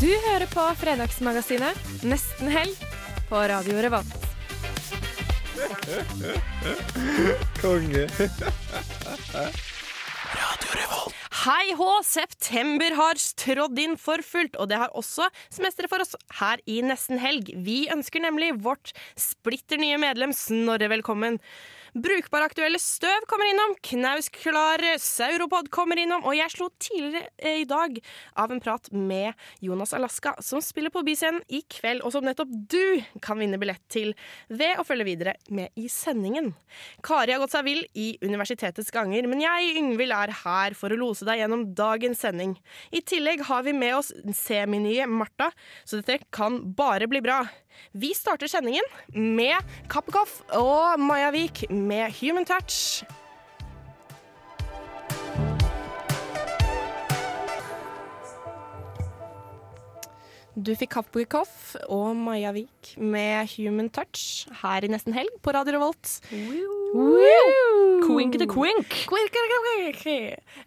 Du hører på Fredagsmagasinet Nesten helg på Radio Revolt. Konge. Radio Revolt. Hei hå, september har trådd inn for fullt, og det har også semesteret for oss her i Nesten helg. Vi ønsker nemlig vårt splitter nye medlem Snorre velkommen. Brukbare aktuelle støv kommer innom, knausklare Sauropod kommer innom, og jeg slo tidligere eh, i dag av en prat med Jonas Alaska, som spiller på Byscenen i kveld, og som nettopp du kan vinne billett til ved å følge videre med i sendingen. Kari har gått seg vill i universitetets ganger, men jeg, Yngvild, er her for å lose deg gjennom dagens sending. I tillegg har vi med oss seminye Martha, så dette kan bare bli bra. Vi starter sendingen med Kappekoff og Maja Vik med Human Touch. Du fikk Kappekoff og Maja Vik med Human Touch her i Nesten Helg på Radio Revolt. Quink til quink.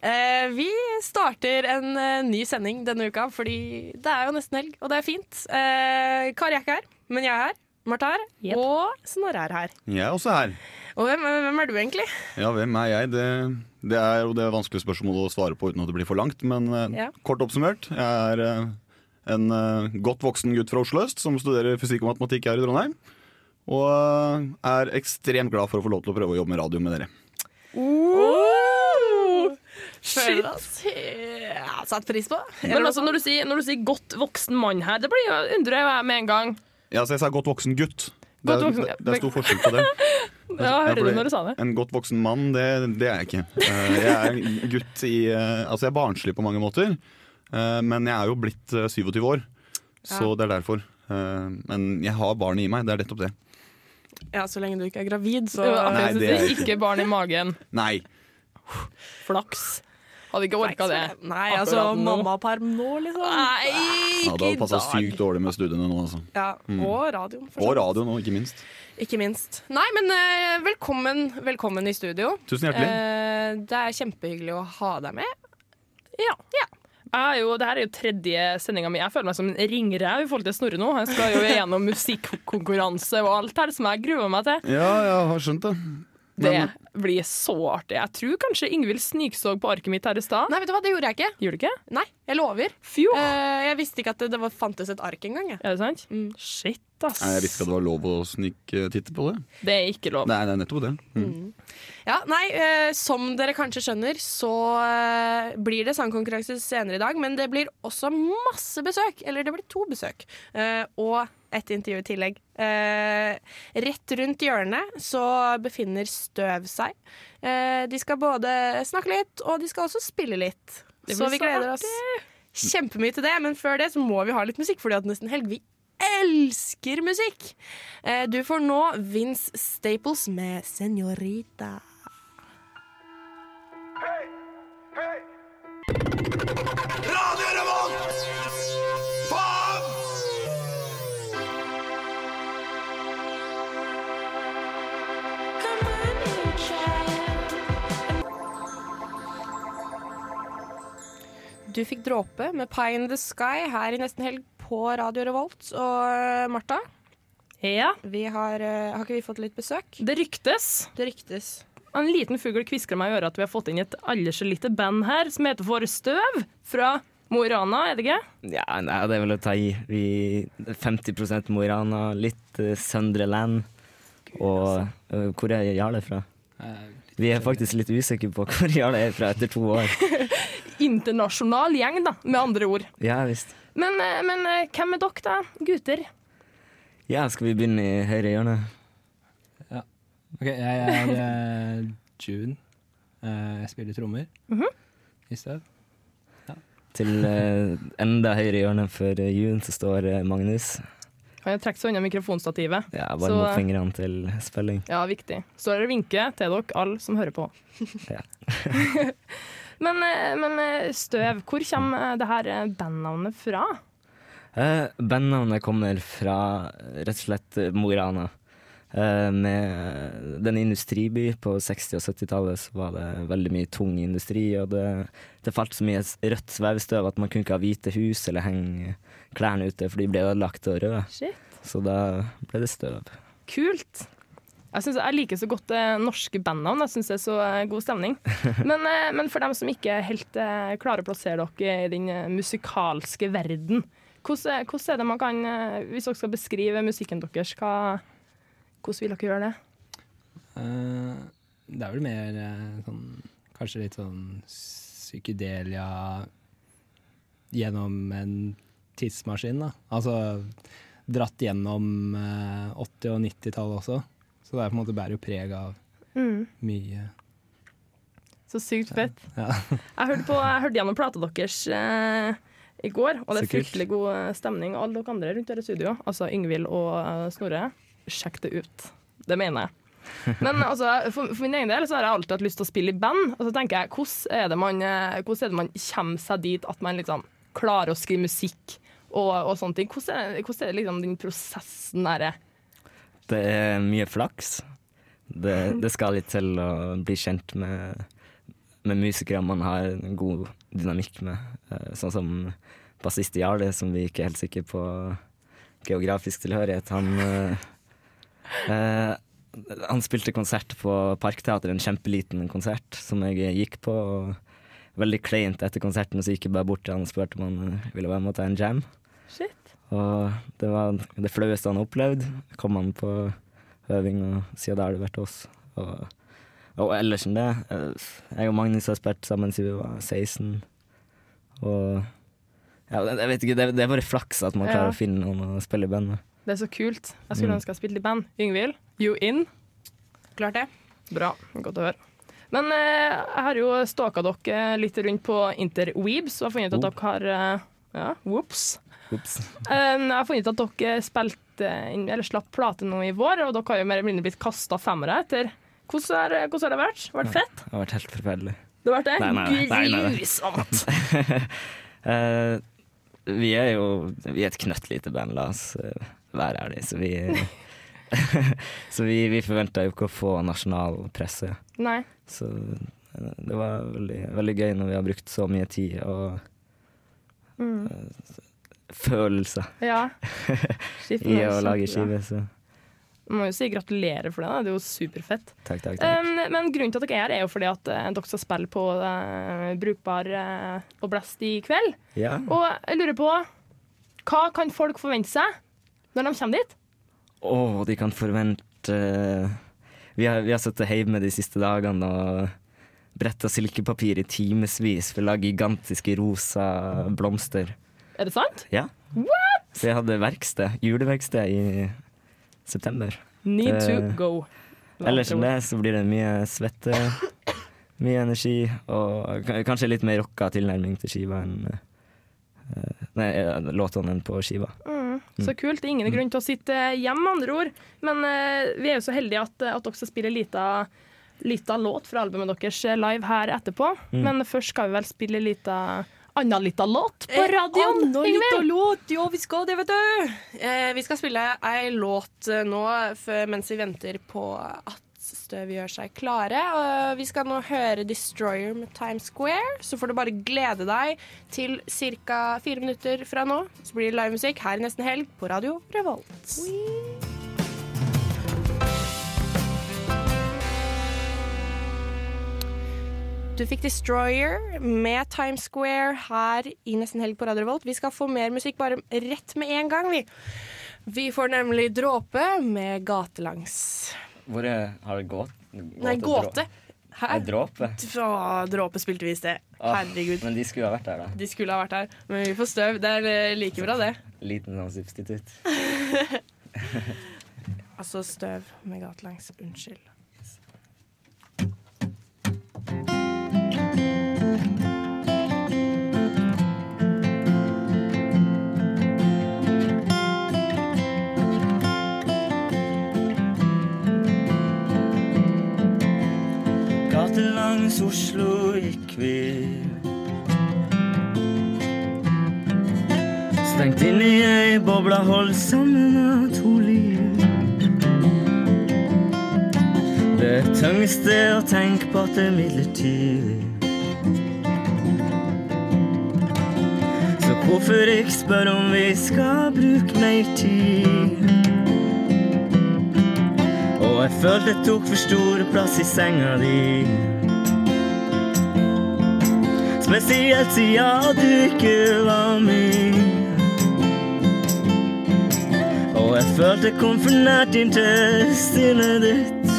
Eh, vi starter en eh, ny sending denne uka, fordi det er jo nesten helg, og det er fint. Eh, Kari er ikke her, men jeg er her. Martha er her, Yep. og Snorre er her. Jeg er også her. Og hvem, hvem er du egentlig? Ja, hvem er jeg? Det, det er jo det vanskelige spørsmålet å svare på uten at det blir for langt. Men eh, Ja. kort oppsummert, jeg er eh, en eh, godt voksen gutt fra Oslo øst som studerer fysikk og matematikk her i Trondheim. Og er ekstremt glad for å få lov til å prøve å jobbe med radio med dere. Oh! Shit! ja, satt pris på. Men altså, når du, sier, når du sier godt voksen mann her, det blir jo, undrer jeg med en gang. Ja, så jeg sa godt voksen gutt. Det Godt er, voksen- det, det er stor forskjell på det. Ja, hører fordi du når du sa det? En godt voksen mann, det, det er jeg ikke. Eh, Jeg er gutt i eh, Altså, jeg er barnslig på mange måter. eh, Men jeg er jo blitt eh, 27 år, så det er derfor. Eh, Men jeg har barn i meg, det er nettopp det. Ja, Så lenge du ikke er gravid, så Ja, Nei, det er ikke. ikke barn i magen. Nei. Flaks. Hadde ikke orka det. Nei, altså Mamma nå. mammaperm nå, liksom. Nei, ikke i Ja, det hadde passa sykt dårlig med studiene nå, altså. Ja, Og radioen. for Og radioen radio nå, ikke minst. Ikke minst. Nei, men eh, velkommen, velkommen i studio. Tusen hjertelig. Eh, det er kjempehyggelig å ha deg med. Ja. Er jo, det her er jo tredje sendinga mi. Jeg føler meg som en ringrev i forhold til Snorre nå. Jeg skal jo gjennom musikkonkurranse og alt her som jeg gruer meg til. Ja, jeg har skjønt det. Det Men- blir så artig. Jeg tror kanskje Ingvild snikså på arket mitt her i stad. Nei, vet du hva, det gjorde jeg ikke. Gjorde du ikke? Nei, jeg lover. Fjo! Eh, jeg visste ikke at det, det var, fantes et ark engang. Er det sant? Mm. Shit, ass. Nei, Jeg visste ikke at det var lov å sniktitte på det. Det er ikke lov. Nei, det er nettopp det. Mm. Ja, nei, uh, Som dere kanskje skjønner, så uh, blir det sangkonkurranse senere i dag. Men det blir også masse besøk. Eller det blir to besøk. Eh, og et intervju i tillegg. Eh, rett rundt hjørnet så befinner Støv seg. Eh, de skal både snakke litt, og de skal også spille litt. Så vi gleder oss kjempemye til det. Men før det så må vi ha litt musikk, fordi at nesten helg vi elsker musikk. Eh, du får nå Vince Staples med 'Senorita'. Du fikk dråpe med Pie in the Sky her i nesten helg på Radio Revolt. Og eh, Martha, Ja, vi har, eh, har ikke vi fått litt besøk? det ryktes. Det ryktes. En liten fugl kvisker meg i øret at vi har fått inn et aldri så lite band her som heter For Støv fra Mo i Rana, er det ikke? Ja, nei, det er vel å ta i. Vi 50 Mo i Rana, litt uh, Søndre Land. Og uh, hvor er Jarle fra? Vi er faktisk litt usikre på hvor Jarle er fra etter to år. Internasjonal gjeng, da, med andre ord. Ja visst. Men, eh, men eh, hvem er dere, da? Gutter? Ja, skal vi begynne i høyre hjørne? Ja. Ok, jeg er eh, June. Eh, jeg spiller trommer Mhm. i støv. Til eh, enda høyre hjørne for June så står Magnus. Han har trukket seg unna mikrofonstativet. Ja, Så- mot fingrene til spilling. Ja, viktig. Så er det vinke til dere alle som hører på. Ja. men, eh, men eh, Støv, hvor kommer eh, det her bandnavnet fra? Eh, bandnavnet kommer fra rett og slett Mo i Rana. Eh, med den industriby på 60- og 70-tallet så var det veldig mye tung industri, og det, det falt så mye rødt svevestøv at man kunne ikke ha hvite hus eller henge klærne ute, for de ble ødelagt og røde. Shit. Så da ble det støv. Kult. Jeg, synes, jeg liker så godt eh, norske bandnavn. Jeg syns det er så eh, god stemning. Men, eh, men for dem som ikke helt eh, klarer å plassere dere i den eh, musikalske verden, hvordan, hvordan er det man kan eh, Hvis dere skal beskrive musikken deres, hva, hvordan vil dere gjøre det? Uh, det er vel mer eh, sånn Kanskje litt sånn psykedelia gjennom en tidsmaskin, da. Altså dratt gjennom eh, 80- og 90-tallet også. Så det er på en måte bærer jo preg av Mm. mye Så sykt fett. Ja. Jeg hørte, på, jeg hørte gjennom plata deres eh, i går, og det er fryktelig god eh, stemning. Alle dere andre rundt her i studio, altså Yngvild og uh, Snorre, sjekk det ut. Det mener jeg. Men altså, for, for min egen del så har jeg alltid hatt lyst til å spille i band. Og så tenker jeg, hvordan er det man, eh, hvordan er det man kommer seg dit at man liksom klarer å skrive musikk og, og sånne ting? Hvordan er, hvordan er det liksom den prosessen der? Det er mye flaks. Det, det skal litt til å bli kjent med, med musikere man har en god dynamikk med. Eh, Sånn som bassist Jarle, som vi ikke er helt sikre på geografisk tilhørighet. Han, eh, eh, han spilte konsert på Parkteatret, en kjempeliten konsert som jeg gikk på. Og veldig kleint etter konserten, så gikk jeg bare bort til han og spurte om han ville være med og ta en jam. Shit. Og det var det flaueste han opplevde. Kom han på øving, og siden da har det vært oss. Og, og ellers enn det eh, Jeg og Magnus har spilt sammen siden vi var 16. Og ja, jeg vet ikke, det, det er bare flaks at man Ja. klarer å finne noen å spille i band med. Det er så kult. Jeg skulle Mm. ønske jeg spilte i band. Yngvild, you in? Klart det. Bra. Godt å høre. Men eh, jeg har jo stalka dere litt rundt på Interweebs og har funnet ut at dere har eh, Ja, whoops. Ups. Eh, jeg har funnet ut at dere spilte eller slapp plate nå i vår, og dere har jo mer eller mindre blitt kasta femmere etter. Hvordan har, hvordan har det vært? Vært fett? Det har vært helt forferdelig. Det har vært det? Nei, nei, nei. Grusomt. uh, vi er jo Vi er et knøttlite band, la oss eh, være ærlige. Så vi Så vi, vi forventa jo ikke å få nasjonal presse. Nei. Så eh, det var veldig, veldig gøy når vi har brukt så mye tid og Mm. Følelser Ja. I å lage skive. Så må jo si gratulerer for det. da. Det er jo superfett. takk, takk. takk. Um, men grunnen til at dere er her, er jo fordi at uh, dere skal spille på uh, Brukbar uh, og Blest i kveld. Ja. Og jeg lurer på Hva kan folk forvente seg når de kommer dit? Å, de kan forvente Vi har, vi har sittet hjemme de siste dagene og bretta silkepapir i timevis for å lage gigantiske rosa blomster. Er det sant? Ja. Så jeg hadde verksted, juleverksted i september. Need to go. go. Ellers enn det så blir det mye svette, mye energi og kanskje litt mer rocka tilnærming til skiva enn eh, Nei, eh, låtene enn på skiva. Mm, så kult. Ingen grunn til å sitte hjemme, med andre ord. Men uh, vi er jo så heldige at, at dere skal spille lita, lita låt fra albumet deres live her etterpå. Mm. Men først skal vi vel spille lita anna lita låt på radioen. Anna lita låt, ja vi skal det, vet du. Eh, vi skal spille ei låt eh, nå mens vi venter på at Støv gjør seg klare. Og vi skal nå høre 'Destroyer' med Times Square. Så får du bare glede deg til ca. fire minutter fra nå. Så blir det livemusikk her i Nesten Helg på Radio Revolt. Du fikk Destroyer med Times Square her i Nesten Helg på Radio Revolt. Vi skal få mer musikk bare rett med en gang, vi. Vi får nemlig Dråpe med Gatelangs. Hvor er, har det gått? Nei, Gåte. Hæ? Er dråpe. Fra Dråpe spilte vi i sted. Herregud. Men de skulle ha vært der, da. De skulle ha vært her. Men vi får støv. Det er eh, like bra, det. Liten sånn substitutt. Altså støv med gatelangs. Unnskyld. Langs Oslo gikk vi. Stengt inn i ei boble, holdt sammen av to liv. Det tyngste å tenke på at det er midlertidig. Så hvorfor ikke spørre om vi skal bruke mer tid? Og jeg følte jeg tok for stor plass i senga di. Spesielt siden du ikke var med. Og jeg følte kom for nært inntil sinnet ditt.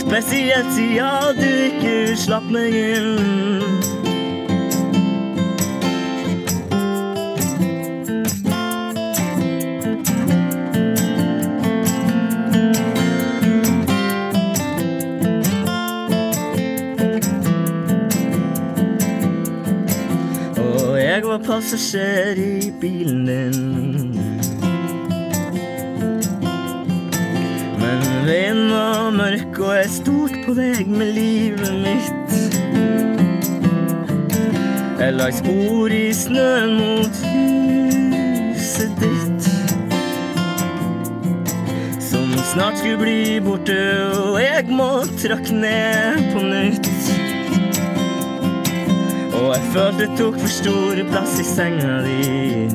Spesielt siden du ikke slapp meg inn. Passasjer i bilen din. Men veien var mørk, og jeg stolte på deg med livet mitt. Jeg la spor i snøen mot huset ditt. Som snart skulle bli borte, og jeg må trakke ned på nytt. Og jeg følte det tok for stor plass i senga di.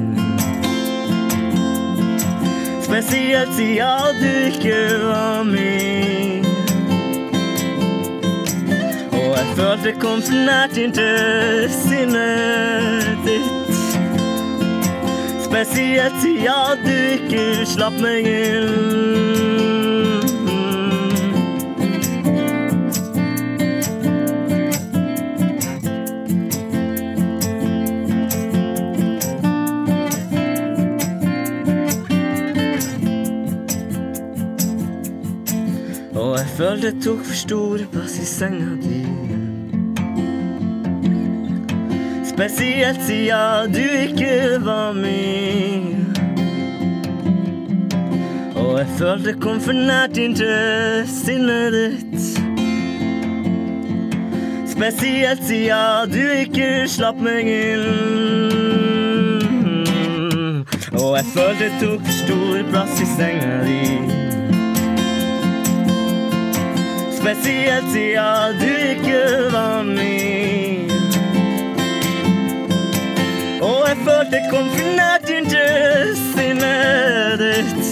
Spesielt siden du ikke var min. Og jeg følte det kom for nært inntil sinnet ditt. Spesielt siden du ikke slapp meg inn. Følte jeg tok for stor plass i senga di. Spesielt siden du ikke var min. Og jeg følte jeg kom for nært inntil sinnet ditt. Spesielt siden du ikke slapp meg inn. Og jeg følte jeg tok for stor plass i senga di. Spesielt siden du ikke var min. Og jeg følte konfinert nært sinnet ditt.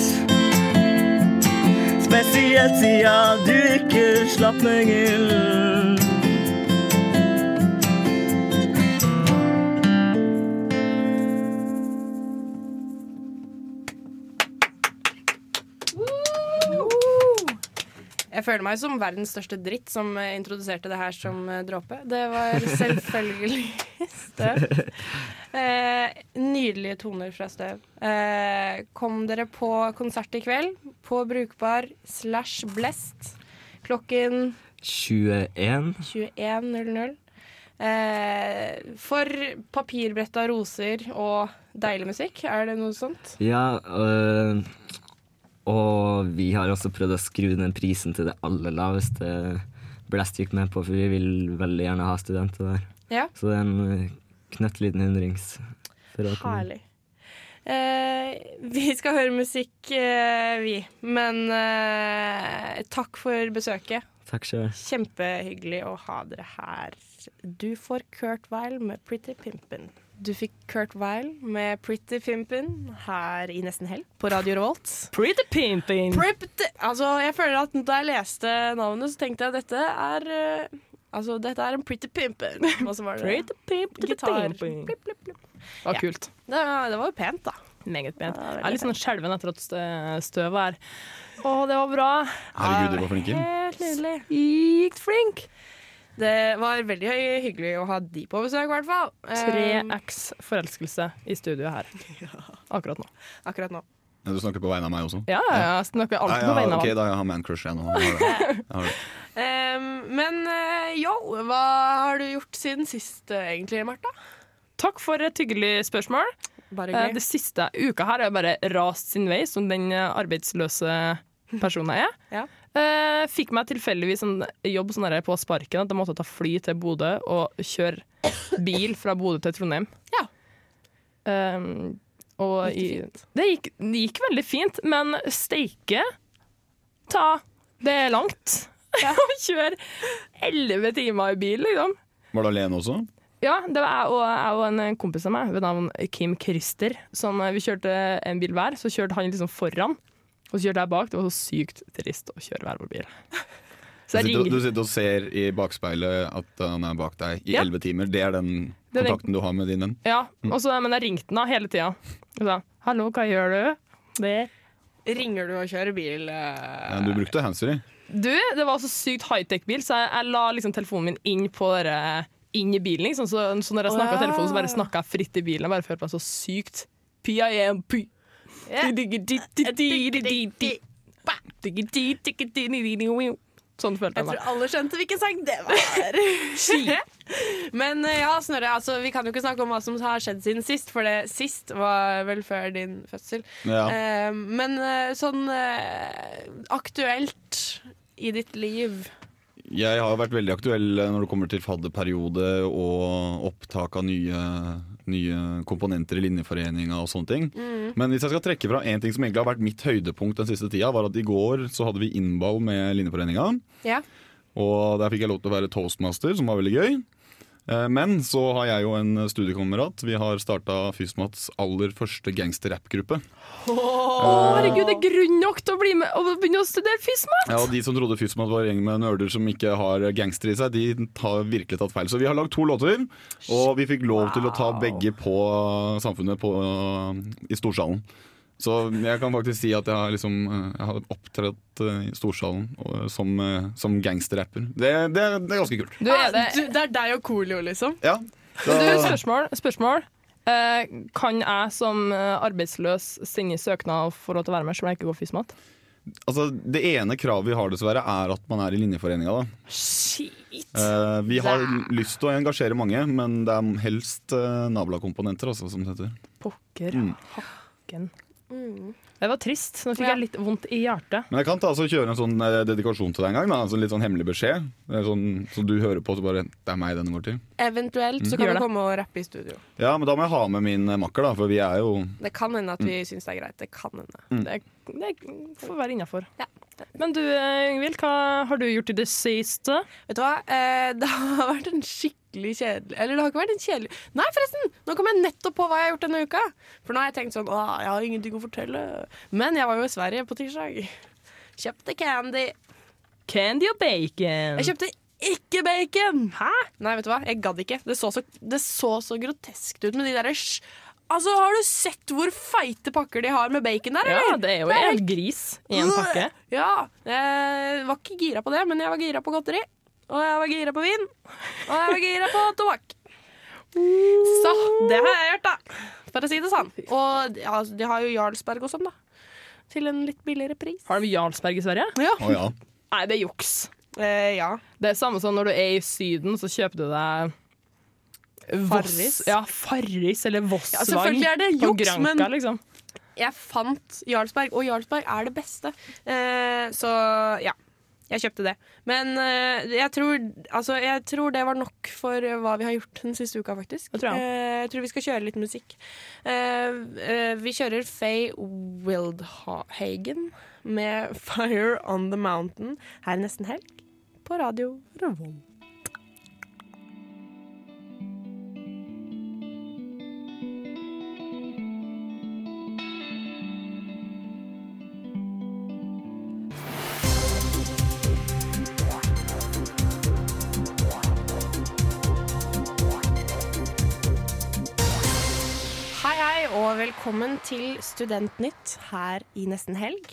Spesielt siden du ikke slapp meg inn. Jeg føler meg som verdens største dritt som eh, introduserte det her som eh, dråpe. Det var selvfølgelig støv. Eh, nydelige toner fra støv. Eh, kom dere på konsert i kveld på Brukbar slash Blest klokken 21. 21.00. Eh, for papirbretta roser og deilig musikk, er det noe sånt? Ja, øh, og vi har også prøvd å skru den prisen til det aller laveste Blast gikk med på, for vi vil veldig gjerne ha studenter der. Ja. Så det er en øh, knøttliten hundrings. Herlig. Eh, vi skal høre musikk, eh, vi. Men eh, takk for besøket. Takk selv. Kjempehyggelig å ha dere her. Du får Kurt Weil med 'Pretty Pimpin'. Du fikk Kurt Weil med 'Pretty Pimpin' her i Nesten Helg på Radio Revolt. Pretty Pimpin! Pretty, altså, jeg føler at da jeg leste navnet, så tenkte jeg at dette er eh, Altså, dette er en Pretty Pimpin'. Og så var det Pretty Pimpin gitar. pimping. Blipp, blipp, blipp. Det var Ja. kult. Det, var- det var jo pent, da. Meget pent. Ja, Jeg er litt sånn skjelven etter at stø- støvet er Å, det var bra. Herregud, du var flink. Helt nydelig. Gikk flink. Det var veldig hyggelig å ha de på besøk, i hvert fall. Eh, 3X forelskelse i studio her akkurat nå. akkurat nå. Ja, Du snakker på vegne av meg også? Ja, ja, jeg snakker alltid Ja, på vegne av okay, da jeg har man-crush jeg nå. Jeg har. Jeg har det. Ehm, men eh, yo, hva har du gjort siden sist, eh, egentlig, Martha? Takk for et hyggelig spørsmål. Bare Eh. Det siste uka her er bare rast sin vei, som den eh, arbeidsløse personen jeg er. Ja. Eh, fikk meg tilfeldigvis en jobb sånn der på sparken at jeg måtte ta fly til Bodø og kjøre bil fra Bodø til Trondheim. Ja. Um, og det i- Det gikk, det gikk veldig fint, men steike ta Det er langt. Å kjøre elleve timer i bil, liksom. Var du alene også? Ja, det var jeg og, jeg og en kompis av meg ved navn Kim Christer. Som eh, Vi kjørte en bil hver, så kjørte han liksom foran. Og så kjørte jeg bak. Det var så sykt trist å kjøre hver vår bil. Så Du jeg sitter, du ringer sitter og ser i bakspeilet at han er bak deg i Ja. elleve timer. Det er den kontakten du har med din venn? Ja, og så- men jeg ringte den da hele tida. Og sa 'hallo, hva gjør du?' Det. Ringer du og kjører bil? eh? Ja, du brukte handsfree? Du, det var så sykt high-tech-bil, så jeg, jeg la liksom telefonen min inn på dere, inn i bilen. Liksom. Så, så når jeg snakka oh, ja. telefonen, så bare snakka jeg fritt i bilen. Jeg bare følte meg så sykt PIMP. Sånn følte Jeg jeg tror alle skjønte hvilken sang det var. Men eh, ja, Snorre, altså, vi kan jo ikke snakke om hva som har skjedd siden sist, for det sist var vel før din fødsel. Ja. Eh, men eh, sånn eh, aktuelt i ditt liv Jeg har vært veldig aktuell når det kommer til fadderperiode og opptak av nye, nye komponenter i linjeforeninga og sånne ting. Men hvis jeg skal trekke fra én ting som egentlig har vært mitt høydepunkt den siste tida, var at i går så hadde vi innball med linjeforeninga. Ja. Og der fikk jeg lov til å være toastmaster, som var veldig gøy. Eh, Men så har jeg jo en studiekamerat. Vi har starta Fysmats aller første gangsterrappgruppe. Å, herregud, det er grunn nok til å bli med og begynne å studere Fysmat! Ja, og De som trodde Fysmat var en gjeng med nerder som ikke har gangster i seg, de har virkelig tatt feil. Så vi har lagd to låter, og vi fikk lov til å ta begge på Samfunnet på, i Storsalen. Så jeg kan faktisk si at jeg har, liksom, eh, jeg har opptrådt eh, i Storsalen som, eh, som gangsterrapper. Det, det, det er ganske kult. Du, er det, du, det er deg og Coolio, liksom. Ja. Så... du, spørsmål. spørsmål. Eh, kan jeg som arbeidsløs sende søknad og få lov til å være med, selv om jeg ikke går FISMAT? Altså, det ene kravet vi har, dessverre, er at man er i linjeforeninga. da. Shit! Eh, vi har lyst til å engasjere mange, men det er helst eh, nabolakomponenter, altså, som det heter. Pokker Mm. hakken. Det var trist. Nå fikk jeg litt vondt i hjertet. Men jeg kan ta altså, kjøre en sånn eh, dedikasjon til deg en gang. Da. Altså, litt sånn hemmelig beskjed. Det er sånn, så du hører på, så bare Det er meg denne går til. Eventuelt så kan Gjør du komme og rappe i studio. Ja, men da må jeg ha med min eh, makker, da, for vi er jo Det kan hende at vi syns det er greit. Det kan hende. Det, det får være innafor. Ja. Men du, eh, Yngvild, hva har du gjort i det siste? Vet du hva? Eh, det har vært en skikkelig kjedelig Eller det har ikke vært en kjedelig Nei, forresten! Nå kom jeg nettopp på hva jeg har gjort denne uka. For nå har jeg tenkt sånn Å, jeg har ingenting å fortelle. Men jeg var jo i Sverige på tirsdag. Kjøpte candy. Candy og bacon. Jeg kjøpte ikke bacon! Hæ? Nei, vet du hva? Jeg gadd ikke. Det så så, det så, så groteskt ut med de sj- Altså, Har du sett hvor feite pakker de har med bacon der, Ja, det er jo en gris i en pakke. Ja. Jeg var ikke gira på det, men jeg var gira på godteri. Og jeg var gira på vin. Og jeg var gira på tobakk. Så det har jeg gjort, da. For å si det sånn. Og ja, de har jo Jarlsberg og sånn, da. Til en litt billigere pris. Har de Jarlsberg i Sverige? Ja. Oh, ja. Nei, det er juks. Eh, ja. Det er samme som når du er i Syden, så kjøper du deg Farris. ja, Farris eller Vossvang. Ja, selvfølgelig er det juks, men- liksom. Jeg fant Jarlsberg, og Jarlsberg er det beste. Eh, så ja. Jeg kjøpte det. Men eh, jeg, tror, altså, jeg tror det var nok for eh, hva vi har gjort den siste uka, faktisk. Jeg tror. Eh, jeg tror vi skal kjøre litt musikk. Eh, eh, vi kjører Faye Wildhagen med 'Fire On The Mountain' her nesten helg på radio Revolt. Og velkommen til Studentnytt her i nesten helg.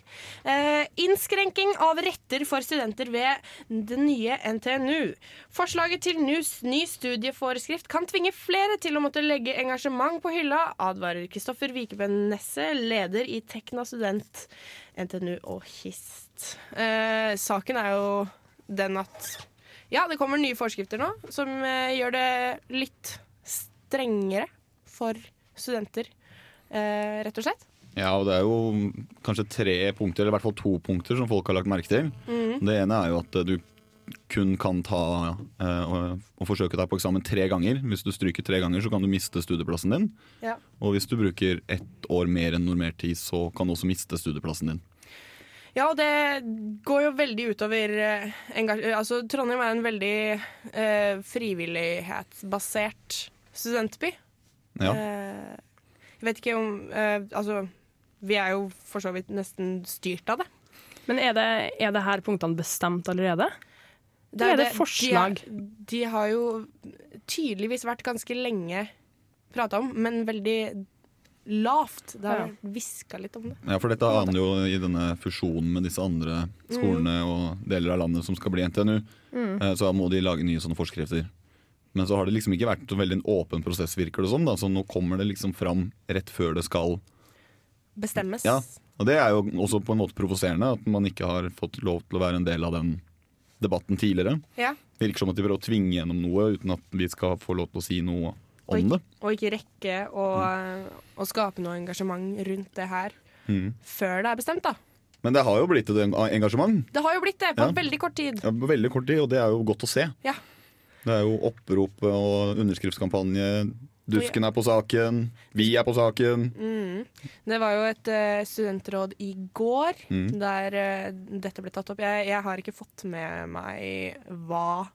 Eh, innskrenking av retter for studenter ved det nye NTNU. Forslaget til NUs ny studieforeskrift kan tvinge flere til å måtte legge engasjement på hylla, advarer Kristoffer Vikebenn Nesse, leder i Tekna student, NTNU og HIST. Eh, saken er jo den at ja, det kommer nye forskrifter nå som eh, gjør det litt strengere for studenter, rett og slett. Ja, og det er jo kanskje tre punkter, eller i hvert fall to punkter, som folk har lagt merke til. Mm. Det ene er jo at eh, du kun kan ta eh, og, og forsøke deg på eksamen tre ganger. Hvis du stryker tre ganger, så kan du miste studieplassen din. Ja. Og hvis du bruker ett år mer enn normert tid, så kan du også miste studieplassen din. Ja, og det går jo veldig utover eh, Altså, Trondheim er en veldig eh, frivillighetsbasert studentby. Ja. Eh, jeg vet ikke om eh, Altså, vi er jo for så vidt nesten styrt av det. Men er det, er det her punktene bestemt allerede? Det er det forslag? De, er, de har jo tydeligvis vært ganske lenge prata om, men veldig lavt. Det har Ja. litt om det. Ja, for dette aner jo i denne fusjonen med disse andre skolene Mm. og deler av landet som skal bli NTNU, Mm. så må de lage nye sånne forskrifter. Men så har det liksom ikke vært så veldig en åpen prosess, virker det som. Da. Så nå kommer det liksom fram rett før det skal Bestemmes. Ja, og det er jo også på en måte provoserende at man ikke har fått lov til å være en del av den debatten tidligere. Ja. Virker som at de prøver å tvinge gjennom noe uten at vi skal få lov til å si noe Og om ikke, det. og ikke rekke å, å skape noe engasjement rundt det her Mm. før det er bestemt, da. Men det har jo blitt et engasjement Det har jo blitt det på Ja. veldig kort tid. ja, på veldig kort tid, og det er jo godt å se. Ja. Det er jo opprop og underskriftskampanje. Dusken er på saken, vi er på saken. Mm. Det var jo et uh, studentråd i går Mm. der uh, dette ble tatt opp. Jeg, jeg har ikke fått med meg hva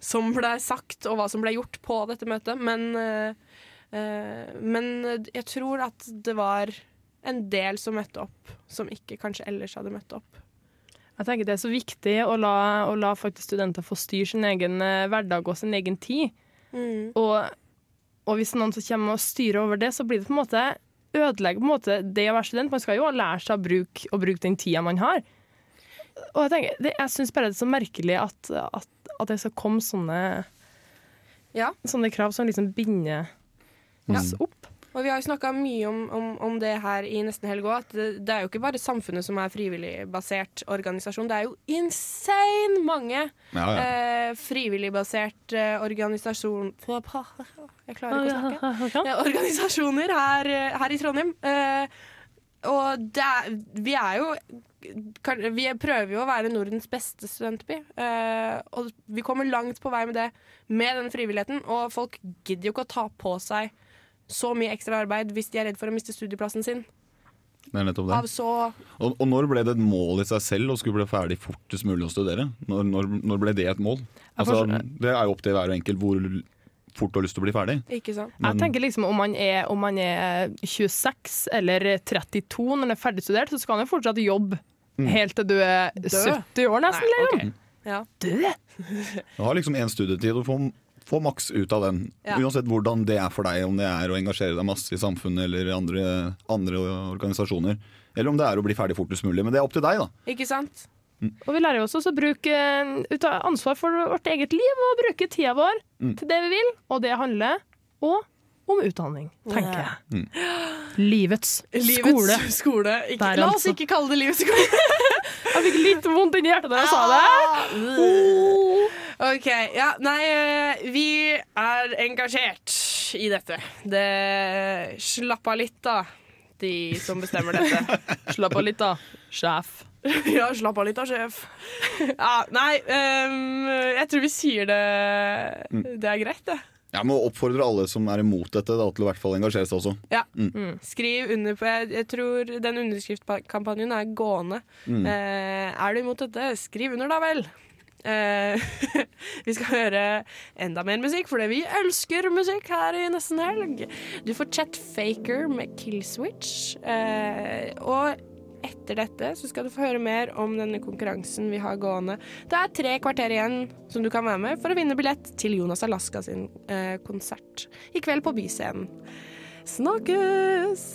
som ble sagt og hva som ble gjort på dette møtet, men, uh, men jeg tror at det var en del som møtte opp, som ikke kanskje ellers hadde møtt opp. Jeg tenker Det er så viktig å la, å la faktisk studenter få styre sin egen eh, hverdag og sin egen tid. Mm. Og, og hvis noen som kommer og styrer over det, så blir det på en måte ødelegger på en måte det å være student. Man skal jo lære seg å bruke, å bruke den tida man har. Og jeg, tenker, det, jeg syns bare det er så merkelig at, at, at det skal komme sånne, Ja. sånne krav som liksom binder oss opp. Og vi har jo snakka mye om, om, om det her i Nesten Helg òg. At det, det er jo ikke bare samfunnet som er frivilligbasert organisasjon. Det er jo insane mange Ja, ja. eh, frivilligbasert eh, organisasjon... Jeg klarer ikke å snakke. Ja, organisasjoner her, eh, her i Trondheim. Eh, og det er, vi er jo Vi prøver jo å være Nordens beste studentby. eh, og vi kommer langt på vei med det med den frivilligheten. Og folk gidder jo ikke å ta på seg så mye ekstra arbeid hvis de er redd for å miste studieplassen sin. Det er nettopp Av det. så Og, og når ble det et mål i seg selv å skulle bli ferdig fortest mulig å studere? Når, når, når ble det et mål? Altså, det er jo opp til hver enkelt hvor fort du har lyst til å bli ferdig. Ikke sant? Jeg tenker liksom om man, er, om man er 26 eller 32 når man er ferdigstudert, så skal man jo fortsatt jobbe helt til du er 70 år nesten. Nei, okay. Ja. Død! Du har liksom én studietid og får, får maks ut av den. Ja. Uansett hvordan det er for deg, om det er å engasjere deg masse i samfunnet eller andre, andre organisasjoner. Eller om det er å bli ferdig fortest mulig. Men det er opp til deg, da. Ikke sant? Og vi lærer jo også å bruke eh, ta ansvar for vårt eget liv og bruke tida vår til det vi vil, og det handler òg om utdanning, tenker jeg. Livets, skole. Livets skole. Ikke, Der, la oss altså. ikke kalle det livets skole. Jeg fikk litt vondt inni hjertet da jeg sa det. OK. Ja, nei, eh, vi er engasjert i dette. Det Slapp av litt, da, de som bestemmer dette. Slapp av litt, da, sjef. ja, slapp av litt da, sjef. Ja, nei, um, jeg tror vi sier det Det er greit, det. Jeg må oppfordre alle som er imot dette, da, til å i hvert fall engasjere seg også. Ja. Skriv under på jeg, jeg tror den underskriftkampanjen er gående. Eh, er du imot dette, skriv under, da vel. Eh, vi skal høre enda mer musikk, fordi vi elsker musikk her i Nesten Helg. Du får Chet Faker med Killswitch. Eh, og etter dette så skal du få høre mer om denne konkurransen vi har gående. Det er tre kvarter igjen som du kan være med for å vinne billett til Jonas Alaska sin eh, konsert i kveld på Byscenen. Snakkes!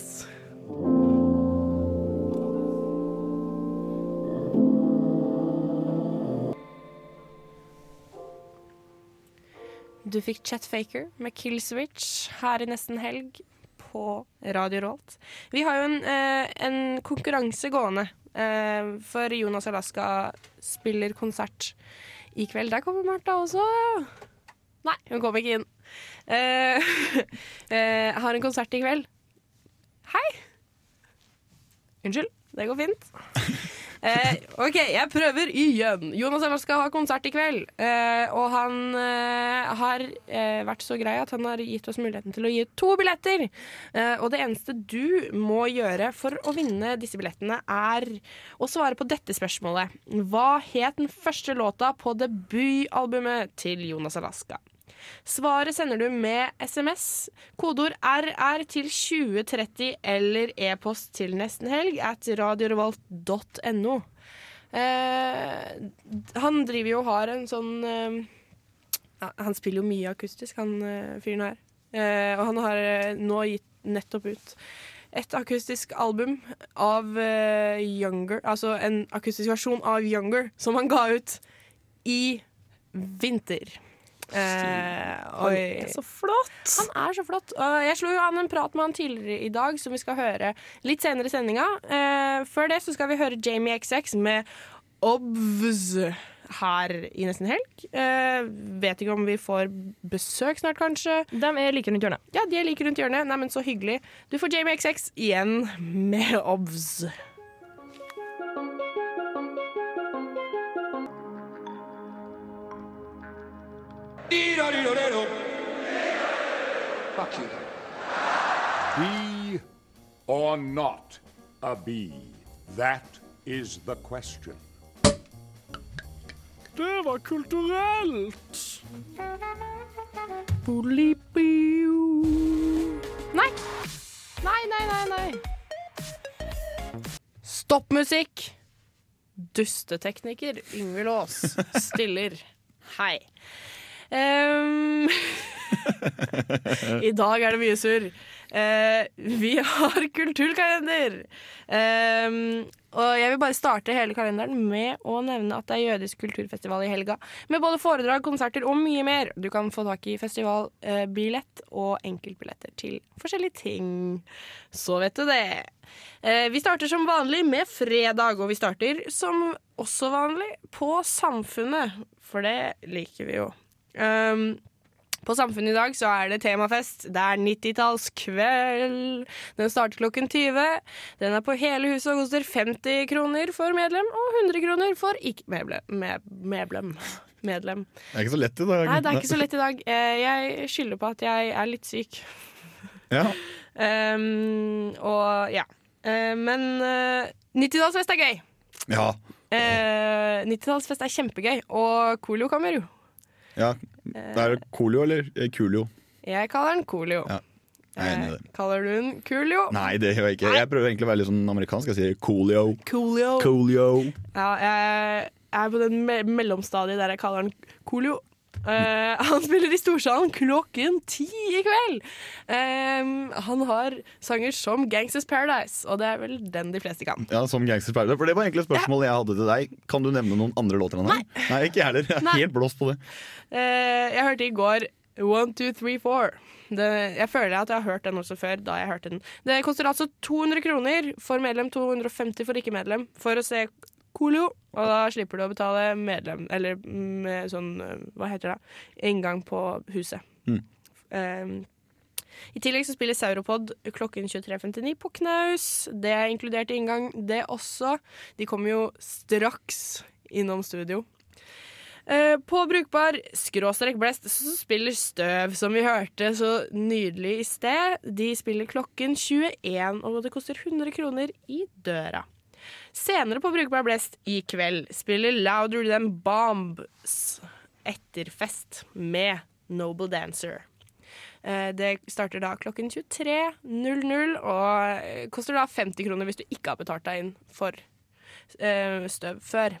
Du fikk Chet Faker med Killswitch her i Nesten Helg på Radio Rolt. Vi har jo en, eh, en konkurranse gående, eh, for Jonas Alaska spiller konsert i kveld. Der kommer Martha også. Nei, hun kom ikke inn. Jeg eh, har en konsert i kveld. Hei! Unnskyld, det går fint. Eh, OK, jeg prøver igjen. Jonas Ellers skal ha konsert i kveld. Eh, og han eh, har eh, vært så grei at han har gitt oss muligheten til å gi to billetter. Eh, og det eneste du må gjøre for å vinne disse billettene, er å svare på dette spørsmålet. Hva het den første låta på debutalbumet til Jonas Alaska? Svaret sender du med SMS. Kodeord RR til 2030 eller e-post til nestenhelg at radiorevolt.no. Eh, han driver jo og har en sånn eh, Han spiller jo mye akustisk, han eh, fyren her. Eh, og han har eh, nå gitt nettopp ut et akustisk album av eh, Younger, altså en akustisk versjon av Younger, som han ga ut i vinter. Eh, Han er så flott! Han er så flott. Jeg slo jo an en prat med han tidligere i dag, som vi skal høre litt senere i sendinga. Eh, før det så skal vi høre Jamie XX med Obvs her i Nesten Helg. Eh, vet ikke om vi får besøk snart, kanskje. De er like rundt hjørnet. Ja, de er like rundt hjørnet. Neimen, så hyggelig. Du får Jamie XX igjen med Obvs. Fuck you. Bee or not a bee? That is the question. Det var kulturelt. Nei. Nei, nei, nei, nei. Stopp musikk. Dustetekniker Yngvild Aas stiller. Hei. Ehm, I dag er det mye surr. Uh, vi har kulturkalender. Um, og jeg vil bare starte hele kalenderen med å nevne at det er jødisk kulturfestival i helga. Med både foredrag, konserter og mye mer. Du kan få tak i festivalbillett og enkeltbilletter til forskjellige ting. Så vet du det. Eh, vi starter som vanlig med fredag, og vi starter som også vanlig på Samfunnet. For det liker vi jo. Um, på Samfunnet i dag så er det temafest. Det er 90-tallskveld. Den starter klokken 20. Den er på hele huset og koster 50 kroner for medlem og 100 kroner for ikke-medlem. Med, medlem. medlem. Det er ikke så lett i dag. Nei, det er ikke så lett i dag. Eh, Jeg skylder på at jeg er litt syk. Ja. Um, og ja. Eh, men uh, 90-tallsfest er gøy. Ja. Uh, 90-tallsfest er kjempegøy, og Colio kommer jo. Ja. Det er Coolio eller Kulio? Coolio? Jeg kaller den Coolio. Ja. Jeg er enig i det. Eh, Kaller du den Coolio? Nei, det gjør jeg ikke. Jeg prøver egentlig å være litt sånn amerikansk. Jeg sier Coolio. Coolio. Coolio. Ja, jeg er på den me mellomstadiet der jeg kaller den Coolio. Eh, han spiller i Storsalen klokken ti i kveld. Um, han har sanger som Gangsters Paradise, og det er vel den de fleste kan. Ja, som Gangsters Paradise. For det var egentlig et spørsmål jeg hadde til deg. Kan du nevne noen andre låter han? Nei, ikke jeg heller. Jeg er Nei. helt blåst på det. Uh, jeg hørte i går One, two, three, four. Det, jeg føler at jeg har hørt den også før. Da jeg hørte den Det koster altså 200 kroner for medlem, 250 for ikke-medlem, for å se Coolio. Og da slipper du å betale medlem, eller med sånn eh, Hva heter det? Inngang på huset. Mm. Um, I tillegg så spiller Sauropod klokken 23.59 på Knaus. Det er inkludert i inngang, det også. De kommer jo straks innom studio. Uh, på Brukbar skråstrek blest så spiller Støv, som vi hørte så nydelig i sted. De spiller klokken 21, og det koster 100 kroner i døra. Senere på Brukbar blest i kveld spiller Louder Than Bombs etterfest med Noble Dancer. Eh, Det starter da klokken 23.00 og koster da 50 kroner hvis du ikke har betalt deg inn for eh, støv før.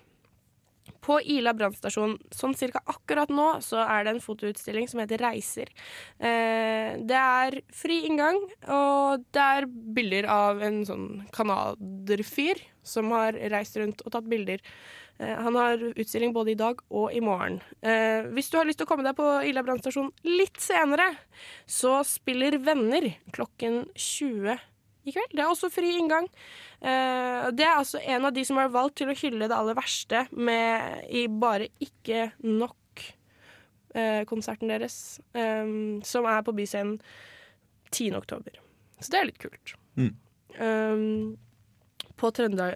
På Ila brannstasjon sånn cirka akkurat nå så er det en fotoutstilling som heter Reiser. Eh, det er fri inngang, og det er bilder av en sånn canadier-fyr som har reist rundt og tatt bilder. Eh, han har utstilling både i dag og i morgen. Eh, hvis du har lyst til å komme deg på Ila brannstasjon litt senere, så spiller Venner klokken 20 i kveld. Det er også fri inngang. Eh, det er altså en av de som har valgt til å hylle det aller verste med i bare ikke nok-konserten deres, eh, som er på Byscenen 10. oktober. Så det er litt kult. Mm. Um, på Trøndelag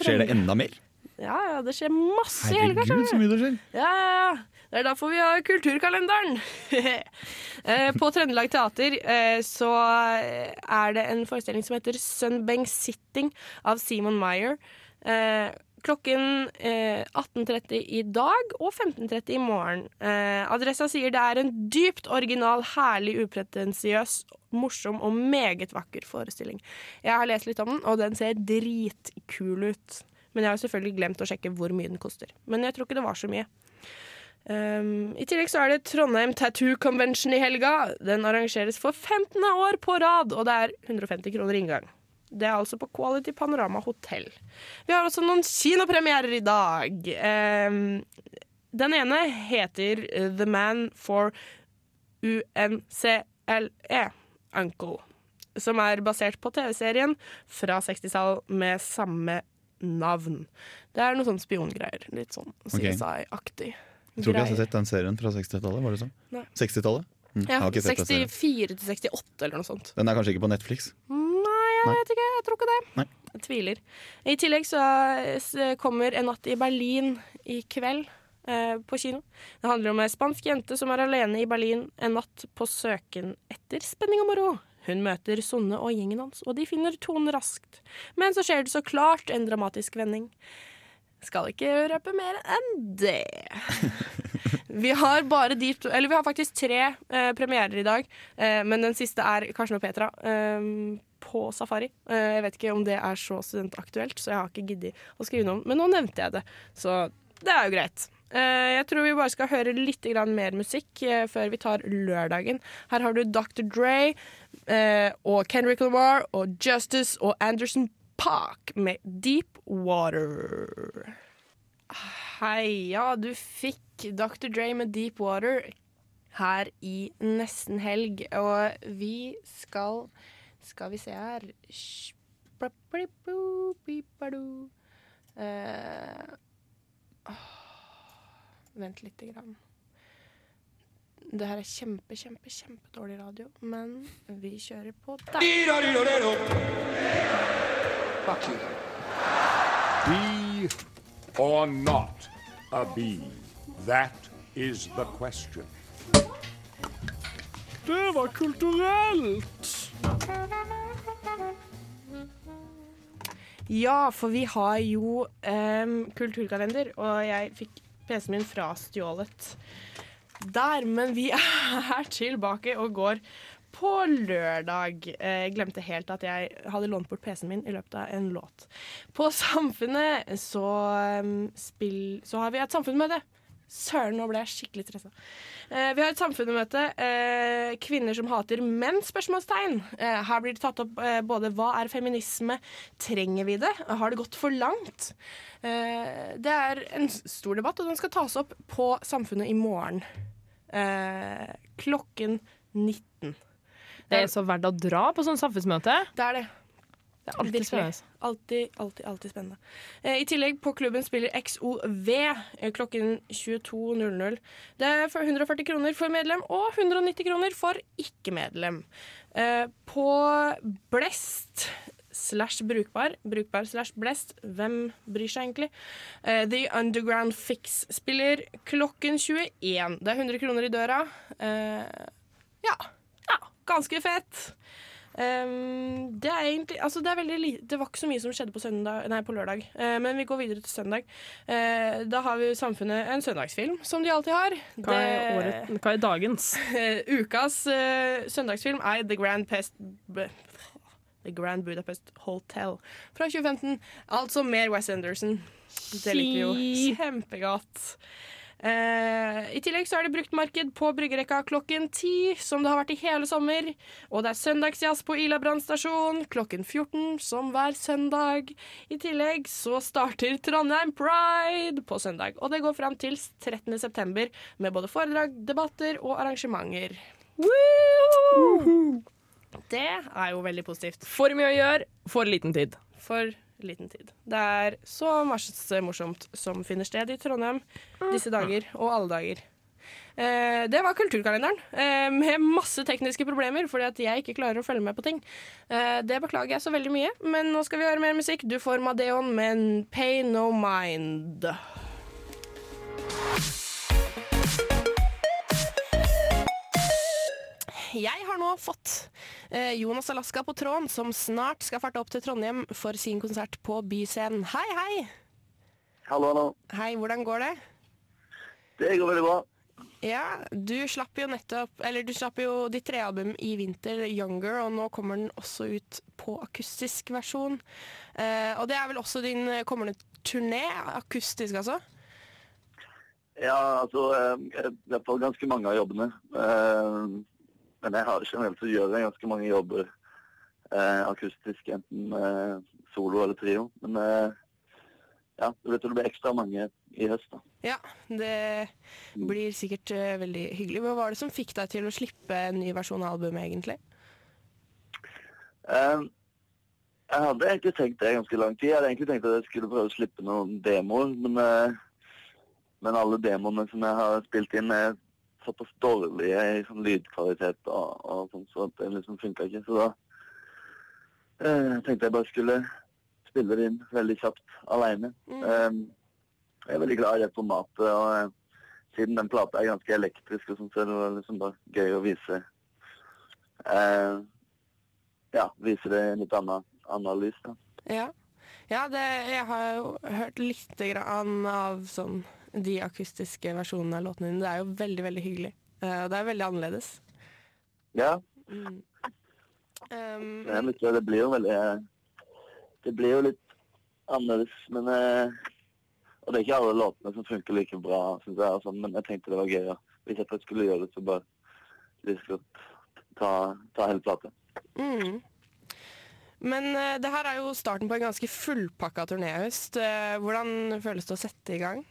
Skjer det enda mer? Ja, ja, det skjer masse i helga. Herregud, så mye det skjer. Ja, ja, ja. Det er derfor vi har Kulturkalenderen. Eh, På Trøndelag Teater eh, så er det en forestilling som heter Sunbang Sitting av Simon Meyer. Eh, Klokken eh, 18.30 i dag og 15.30 i morgen. Adressa sier det er en dypt original, herlig, upretensiøs, morsom og meget vakker forestilling. Jeg har lest litt om den, og den ser dritkul ut. Men jeg har selvfølgelig glemt å sjekke hvor mye den koster. Men jeg tror ikke det var så mye. Um, I tillegg så er det Trondheim Tattoo Convention i helga. Den arrangeres for 15. år på rad, og det er 150 kroner inngang. Det er altså på Quality Panorama Hotell. Vi har også noen kinopremierer i dag. Um, den ene heter The Man for UNCLE, Uncle. Som er basert på TV-serien fra 60-tall med samme navn. Det er noe sånn spiongreier. Litt sånn CSI-aktig. Jeg tror ikke jeg har sett den serien fra 60-tallet. var det sånn? Nei. 60-tallet? Mm, Ja, har ikke sett den serien. 64 til 68 eller noe sånt. Den er kanskje ikke på Netflix? Nei, jeg Nei. vet ikke. Jeg tror ikke det. Nei. Jeg tviler. I tillegg så kommer En natt i Berlin i kveld eh, på kino. Det handler om ei spansk jente som er alene i Berlin en natt på søken etter spenning og moro. Hun møter Sonne og gjengen hans, og de finner tonen raskt. Men så skjer det så klart en dramatisk vending. Skal ikke røpe mer enn det. Vi har de to vi har faktisk tre eh, premierer i dag, eh, men den siste er Karsten og Petra eh, på Safari. Eh, jeg vet ikke om det er så studentaktuelt, så jeg har ikke giddet å skrive noe om Men nå nevnte jeg det, så det er jo greit. Eh, jeg tror vi bare skal høre litt mer musikk eh, før vi tar lørdagen. Her har du Dr. Dre og Kendrick Lamar og Justice og Anderson Park med Deep Water. Hei, ja, du fikk Dr. Dre med Deep Water her i nesten helg, og vi skal Skal vi se her uh, Vent lite grann. Det her er kjempe, kjempe, kjempedårlig radio, men vi kjører på der. Be or not a bee? That is the question. Det var kulturelt! Ja, for vi har jo um, kulturkalender, og jeg fikk PC-en min frastjålet der. Men vi er tilbake og går på lørdag. Eh, Jeg glemte helt at jeg hadde lånt bort PC-en min i løpet av en låt. På Samfunnet så, spill, så har vi et samfunnsmøte. Søren, nå ble jeg skikkelig stressa. Eh, vi har et samfunnsmøte. Eh, kvinner som hater menn? spørsmålstegn. Her blir det tatt opp både hva er feminisme, trenger vi det, har det gått for langt? Det er en stor debatt, og den skal tas opp på Samfunnet i morgen. Eh, klokken 19. Det er så verdt å dra på sånn samfunnsmøte. Det er det. Det er alltid spennende. Alltid, alltid, alltid spennende. Eh, I tillegg, på klubben spiller XOV eh, klokken 22.00. Det er 140 kroner for medlem og 190 kroner for ikke-medlem. Eh, på Blest slash brukbar, brukbar slash blest, hvem bryr seg egentlig? Uh, The Underground Fix spiller klokken 21. Det er 100 kroner i døra. Uh, ja, ja, ganske fett. Um, det er egentlig Altså, det er Det var ikke så mye som skjedde på, søndag, nei, på lørdag. uh, men vi går videre til søndag. Uh, da har vi Samfunnet en søndagsfilm, som de alltid har. Hva er, året, hva er dagens? Uh, ukas søndagsfilm er The Grand Pest The Grand Budapest Hotel fra 2015. Altså mer Wes Anderson. Det liker vi jo kjempegodt. Uh, I tillegg så er det bruktmarked på bryggerekka klokken ti, som det har vært i hele sommer. Og det er søndagsjazz på Ila brannstasjon klokken 14, som hver søndag. I tillegg så starter Trondheim Pride på søndag, og det går fram til 13. september med både foredrag, debatter og arrangementer. Det er jo veldig positivt. For mye å gjøre, for liten tid. For liten tid. Det er så masse morsomt som finner sted i Trondheim disse dager, og alle dager. Eh, det var kulturkalenderen, eh, med masse tekniske problemer fordi at jeg ikke klarer å følge med på ting. Eh, det beklager jeg så veldig mye, men nå skal vi høre mer musikk. Du får Madeon med Pay No Mind. Jeg har nå fått eh, Jonas Alaska på tråden, som snart skal farte opp til Trondheim for sin konsert på Byscenen. Hei, hei! Hallo, hallo. Hei, hvordan går det? Det går veldig bra. Ja, du slapp jo nettopp Eller du slapp jo ditt trealbum i vinter, 'Younger', og nå kommer den også ut på akustisk versjon. Eh, og det er vel også din kommende turné, akustisk altså? Ja, altså eh, Jeg er på ganske mange av jobbene. Men jeg har generelt så gjør jeg ganske mange jobber eh, akustisk, enten eh, solo eller trio. Men eh, ja, det blir ekstra mange i høst, da. Ja, det blir sikkert uh, veldig hyggelig. Hva var det som fikk deg til å slippe en ny versjon av albumet, egentlig? Eh, jeg hadde egentlig tenkt det ganske lang tid. Jeg hadde egentlig tenkt at jeg skulle prøve å slippe noen demoer, men, eh, men alle demoene som jeg har spilt inn, er såpass dårlige i sånn lydkvalitet og, og sånn, så det liksom funka ikke. Så da eh, tenkte jeg bare skulle spille det inn veldig kjapt aleine. Eh, jeg er veldig glad i det formatet, og eh, siden den plata er ganske elektrisk, og sånn, så det liksom bare gøy å vise eh, Ja, vise det i litt annet, annet lys. da. Ja, ja det, jeg har jo hørt litt grann av sånn, de akustiske versjonene av låtene dine. Det er jo veldig, veldig hyggelig. Eh, og det er veldig annerledes. Ja, Mm. Um, det, det blir jo veldig Det blir jo litt annerledes, men eh, Og det er ikke alle låtene som funker like bra, syns jeg, sånn, men jeg tenkte det var gøy. Hvis jeg først skulle gjøre det, så bare lyst til å ta, ta hele plata. mm. Men uh, det her er jo starten på en ganske fullpakka turnéhøst. Uh, hvordan føles det å sette i gang?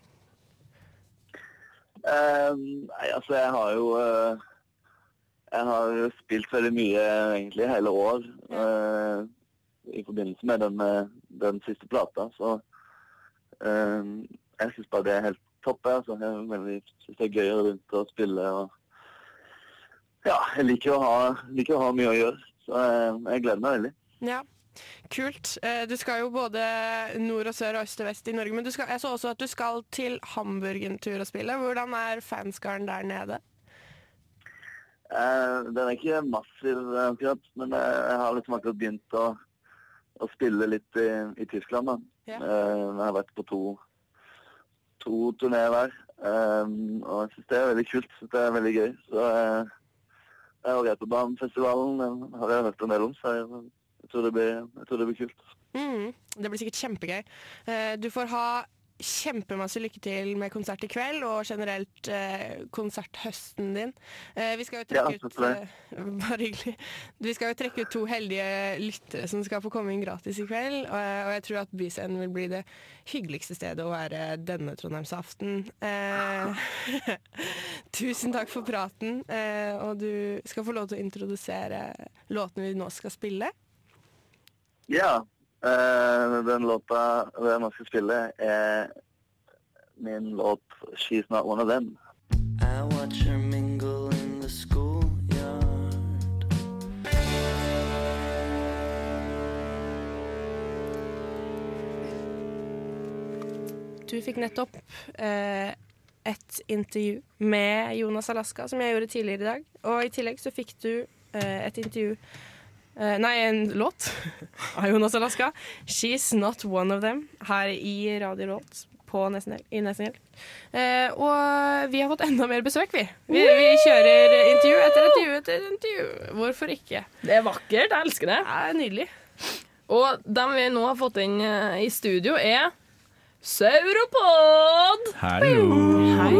Eh, nei, altså jeg har jo eh, Jeg har spilt veldig mye egentlig hele år eh, i forbindelse med den, eh, den siste plata, så eh, jeg syns bare det er helt topp. Altså. Jeg veldig, synes det er gøy å rundt og spille. og Ja, jeg liker å ha, liker å ha mye å gjøre, så jeg, jeg gleder meg veldig. Ja, kult. Eh, Du skal jo både nord og sør og øst og vest i Norge, men du skal, jeg så også at du skal til Hamburg en tur og spille. Hvordan er fanskaren der nede? Eh, den er ikke massiv eh, akkurat, men eh, jeg har liksom akkurat begynt å, å spille litt i, i Tyskland. da. Ja. Eh, jeg har vært på to, to turneer der, eh, og jeg syns det er veldig kult. Synes det er veldig gøy. Så jeg har vært på Bahnfestivalen, har jeg hørt en del om, så jeg, jeg, tror, det blir, tror det blir kult. Mm, det blir sikkert kjempegøy. Eh, Du får ha kjempemasse lykke til med konsert i kveld, og generelt eh, konserthøsten din. Eh, vi skal jo trekke Ja, ut eh, Bare hyggelig. Vi skal jo trekke ut to heldige lyttere som skal få komme inn gratis i kveld. Og, og jeg tror at Byscenen vil bli det hyggeligste stedet å være denne Trondheimsaften. Eh, tusen takk for praten, eh, og du skal få lov til å introdusere låtene vi nå skal spille. Ja, Uh, den låta jeg nå skal spille, er min låt 'She's Not One of Them'. I watch her mingle in the schoolyard. Du fikk nettopp eh, et intervju med Jonas Alaska, som jeg gjorde tidligere i dag. Og i tillegg så fikk du eh, et intervju eh, Nei, en låt av Jonas Alaska. 'She's Not One of Them' her i Radio Rolt på Nesten Helg- i Nesten Helg. Eh, og vi har fått enda mer besøk, vi. Vi, vi kjører intervju etter intervju etter intervju. Hvorfor ikke? Det er vakkert. Jeg elsker det. Det er nydelig. Og dem vi nå har fått inn eh, i studio, er Sauropod! Hallo.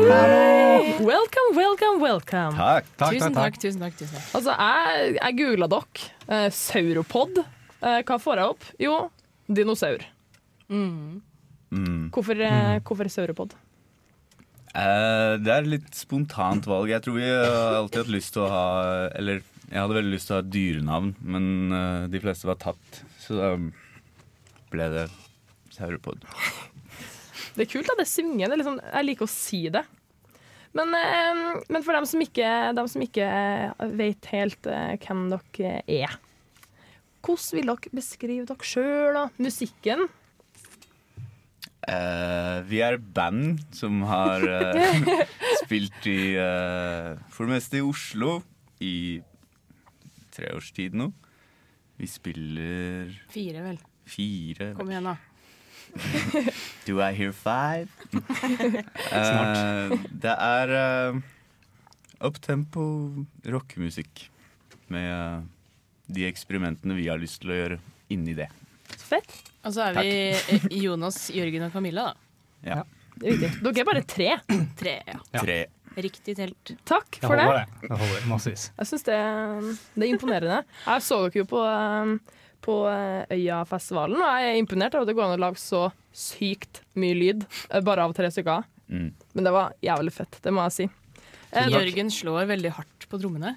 Hei. Welcome, welcome, welcome. Takk, takk, tusen takk, takk. tusen takk. Tusen takk. Altså, jeg, jeg googla dere. Eh, sauropod. Eh, hva får jeg opp? Jo, dinosaur. Mm. Hvorfor, eh, hvorfor sauropod? Eh, det er litt spontant valg. Jeg tror vi har alltid hatt lyst til å ha Eller jeg hadde veldig lyst til å ha et dyrenavn, men uh, de fleste var tatt. Så da ble det sauropod. Det er kult at det synger. Det er liksom, jeg liker å si det. Men, eh, men for dem som ikke, dem som ikke vet helt eh, hvem dere er, hvordan vil dere beskrive dere sjøl og musikken? Uh, vi er band som har uh, spilt i uh, For det meste i Oslo i tre års tid nå. Vi spiller Fire, vel. fire Kom igjen, da. Do I hear five? Eh, det er uh, uptempo rockemusikk med uh, de eksperimentene vi har lyst til å gjøre inni det. Fett. Og så er vi eh, Jonas, Jørgen og Camilla, da. Ja. Det er viktig. Dere er bare tre. Tre, ja. Tre. Riktig telt. Takk for det. holder, det. det holder massevis. Jeg syns det, det er imponerende. Jeg så dere jo på, um, på uh, Øyafestivalen, og jeg er imponert over at det går an å lage så sykt mye lyd uh, bare av tre stykker. Mm. Men det var jævlig fett, det må jeg si. Eh, Jørgen slår veldig hardt på trommene.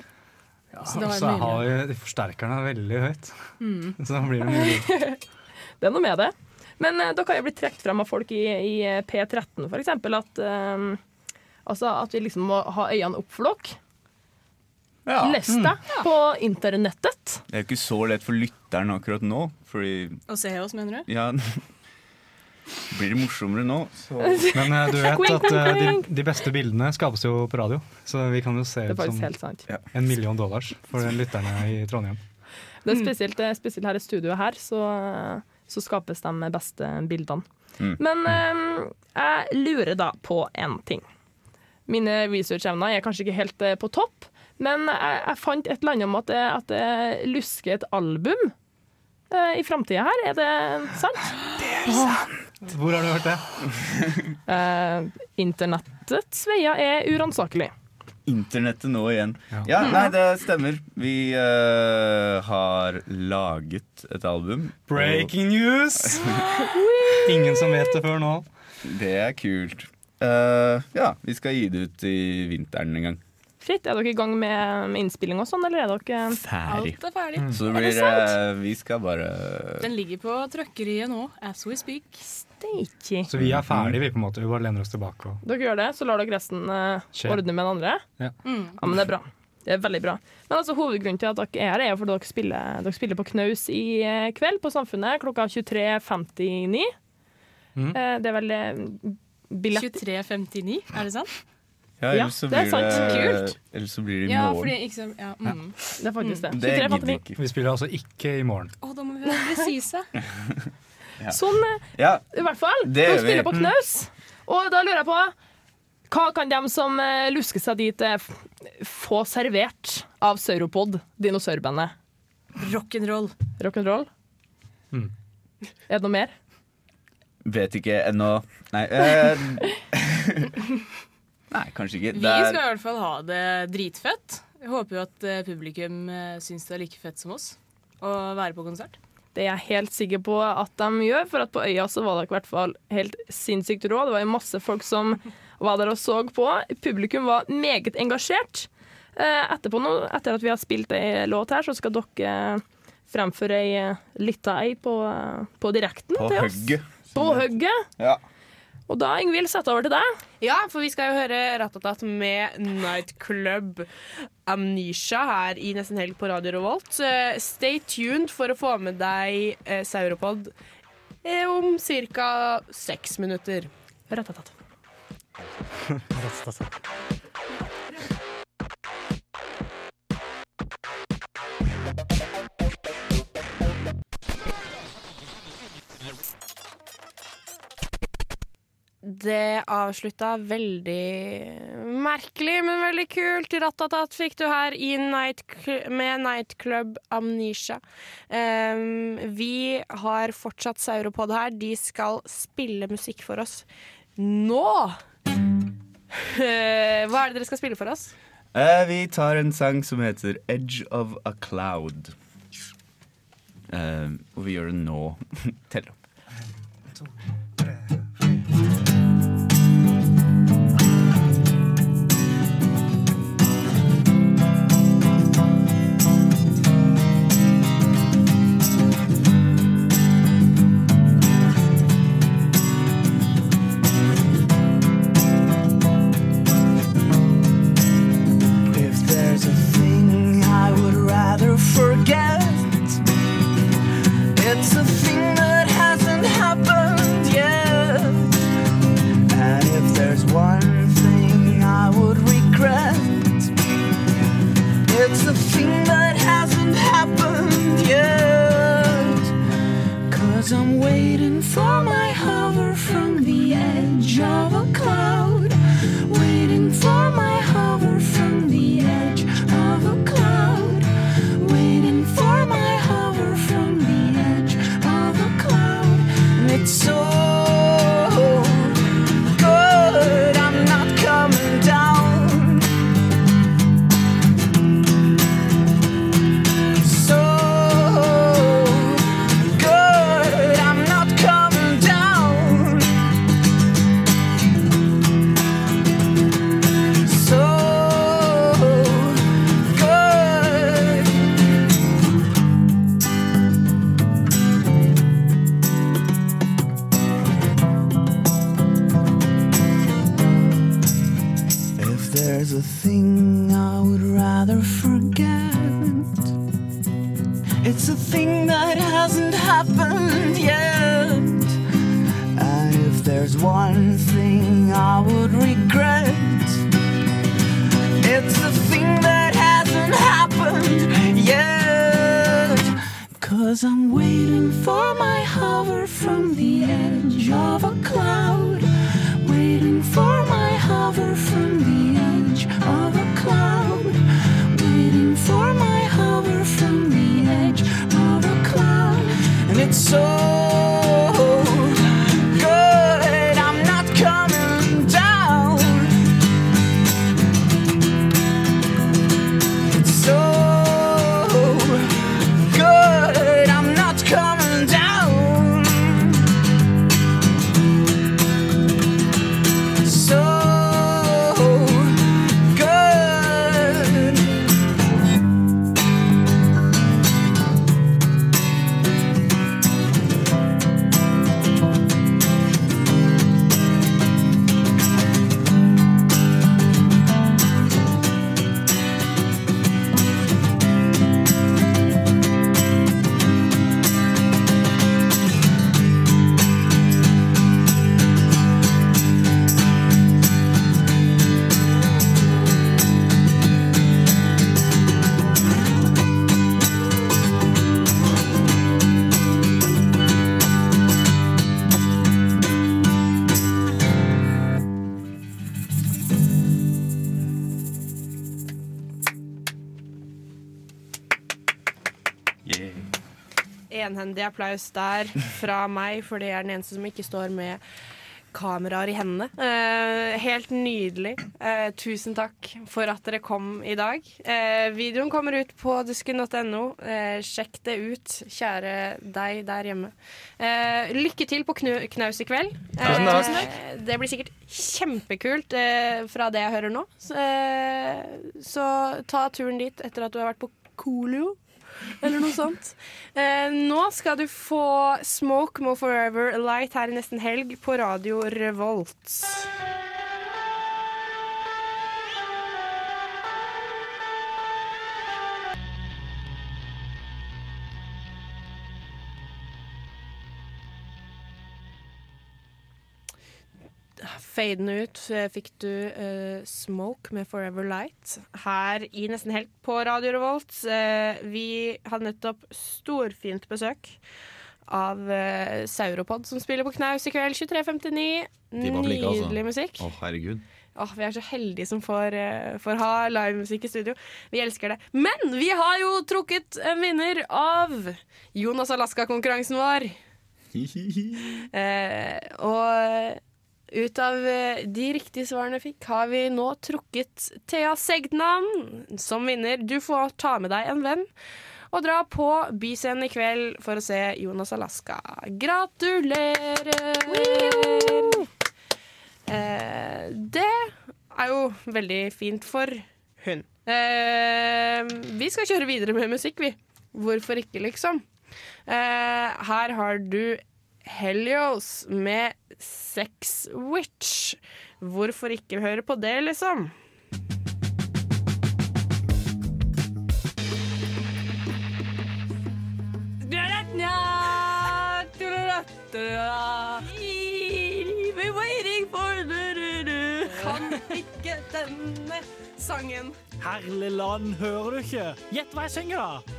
så det Og var så mulig. har vi de forsterkerne veldig høyt. Mm. Så da blir det mye lyd. Det er noe med det. Men eh, dere har jo blitt trukket frem av folk i, i eh, P13 for eksempel, at, eh, altså at vi liksom må ha øynene opp for dere. Ja. Les deg på internettet. Det er jo ikke så lett for lytteren akkurat nå, fordi Å se oss, mener du? Ja Blir det morsommere nå, så Men eh, du vet at eh, de, de beste bildene skapes jo på radio. Så vi kan jo se Det er ut faktisk som helt sant. en million dollars for lytterne i Trondheim. Det er spesielt, det er spesielt her i studioet her, så, så skapes de beste bildene. Mm. Men eh, jeg lurer da på en ting. Mine researchevner er kanskje ikke helt eh, på topp, men jeg, jeg fant et eller annet om at det, at det lusker et album eh, i framtida her. Er det sant? Det er sant! Hvor har du hørt det? Eh, internettets veier er uransakelig. Internettet nå igjen. Ja. Ja, nei, det stemmer. Vi uh, har laget et album. Breaking news! Ingen som vet det før nå. Det er kult. Uh, ja, vi skal gi det ut i vinteren en gang. Fritt, er dere i gang med, med innspilling og sånn, eller er dere Ferdig. Alt er ferdig. Så det blir, det eh, Vi skal bare Den ligger på trøkkeriet nå, as we speak. Steaky. Så vi er ferdige, vi på en måte. Vi bare lener oss tilbake. Og Dere gjør det, så lar dere resten uh, ordne med den andre? Ja. Mm. Ja, men det er bra. Det er veldig bra. Men altså, hovedgrunnen til at dere er her, er jo fordi dere spiller, dere spiller på Knaus i uh, kveld på Samfunnet klokka 23.59. Mm. Uh, det er vel billett 23.59, er det sant? Ja, Ja, så det er blir sant. det Kult. Eller så blir det i Ja, morgen. fordi ikke ja, mm. Det er faktisk det. Det gidder 23.59. vi ikke. vi spiller altså ikke i morgen. Å, da må vi være presise. Ja. Sånn, eh, Ja, i hvert fall. Det vi. spiller på Knaus. Og da lurer jeg på hva kan de som eh, lusker seg dit, eh, få servert av Sauropod, dinosaurbandet? Rock'n'roll. Rock'n'roll? Mm. Er det noe mer? vet ikke ennå. Nei. eh, Nei, kanskje ikke. Vi Det er- skal i hvert fall ha det dritfett. Jeg håper jo at eh, publikum eh, syns det er like fett som oss å være på konsert. Det er jeg helt sikker på at de gjør, for at på Øya så var det i hvert fall helt sinnssykt rå. Det var jo masse folk som var der og så på. Publikum var meget engasjert. Eh, Etterpå nå, etter at vi har spilt ei låt her, så skal dere fremføre ei lita ei på, på direkten på til oss. hugget. På hugget. Ja. Og da, Ingvild, setter jeg over til deg. Ja, for vi skal jo høre Ratatat med Nightclub Amnesia her i Nesten Helg på Radio Revolt. Eh, Stay tuned for å få med deg eh, Sauropod eh, om ca. seks minutter. Ratatat. Det avslutta veldig merkelig, men veldig kult. Ratatat fikk du her i night, med Nightclub Amnesia. Um, vi har fortsatt Sauropod her. De skal spille musikk for oss nå. Eh, Hva er det dere skal spille for oss? Uh, vi tar en sang som heter 'Edge of a Cloud'. Uh, og vi gjør det nå. Tell opp. It's a thing that hasn't happened yet. Cause I'm waiting for my hover from the edge of a cloud. Waiting for my hover from the edge of a cloud. Waiting for my hover from the edge of a cloud. And it's so there's one thing I would regret, it's the thing that hasn't happened yet. Cause I'm waiting for my hover from the edge of a cloud. Waiting for my hover from the edge of a cloud. Waiting for my hover from the edge of a cloud. And it's so Enhendig applaus der fra meg, for det er den eneste som ikke står med kameraer i hendene. Eh, helt nydelig. Eh, tusen takk for at dere kom i dag. Eh, videoen kommer ut på dusken.no. Eh, sjekk det ut, kjære deg der hjemme. Eh, lykke til på knu knaus i kveld. Tusen takk. Eh, det blir sikkert kjempekult fra det jeg hører nå. Så, så ta turen dit etter at du har vært på Coolio. Eller noe sånt. Eh, nå skal du få Smoke More Forever Light her i nesten helg på Radio Revolt. Fadende ut fikk du uh, Smoke med Forever Light her i Nesten Helt på Radio Revolt. Uh, vi hadde nettopp storfint besøk av uh, Sauropod, som spiller på Knaus i kveld 23.59. Nydelig flinke, altså. Nydelig musikk. Å, herregud. Oh, vi er så heldige som får, uh, får ha livemusikk i studio. Vi elsker det. Men vi har jo trukket en vinner av Jonas Alaska-konkurransen vår. uh, og ut av eh, de riktige svarene fikk, har vi nå trukket Thea Segnan som vinner. Du får ta med deg en venn og dra på Byscenen i kveld for å se Jonas Alaska. Gratulerer! Eh, det er jo veldig fint for hun. Eh, vi skal kjøre videre med musikk, vi. Hvorfor ikke, liksom? Eh, her har du Helios med Sex Witch. Hvorfor ikke høre på det, liksom? We're waiting for du-du-du. Kan ikke denne sangen. Herlig land, hører du ikke? Gjett hva jeg synger, da!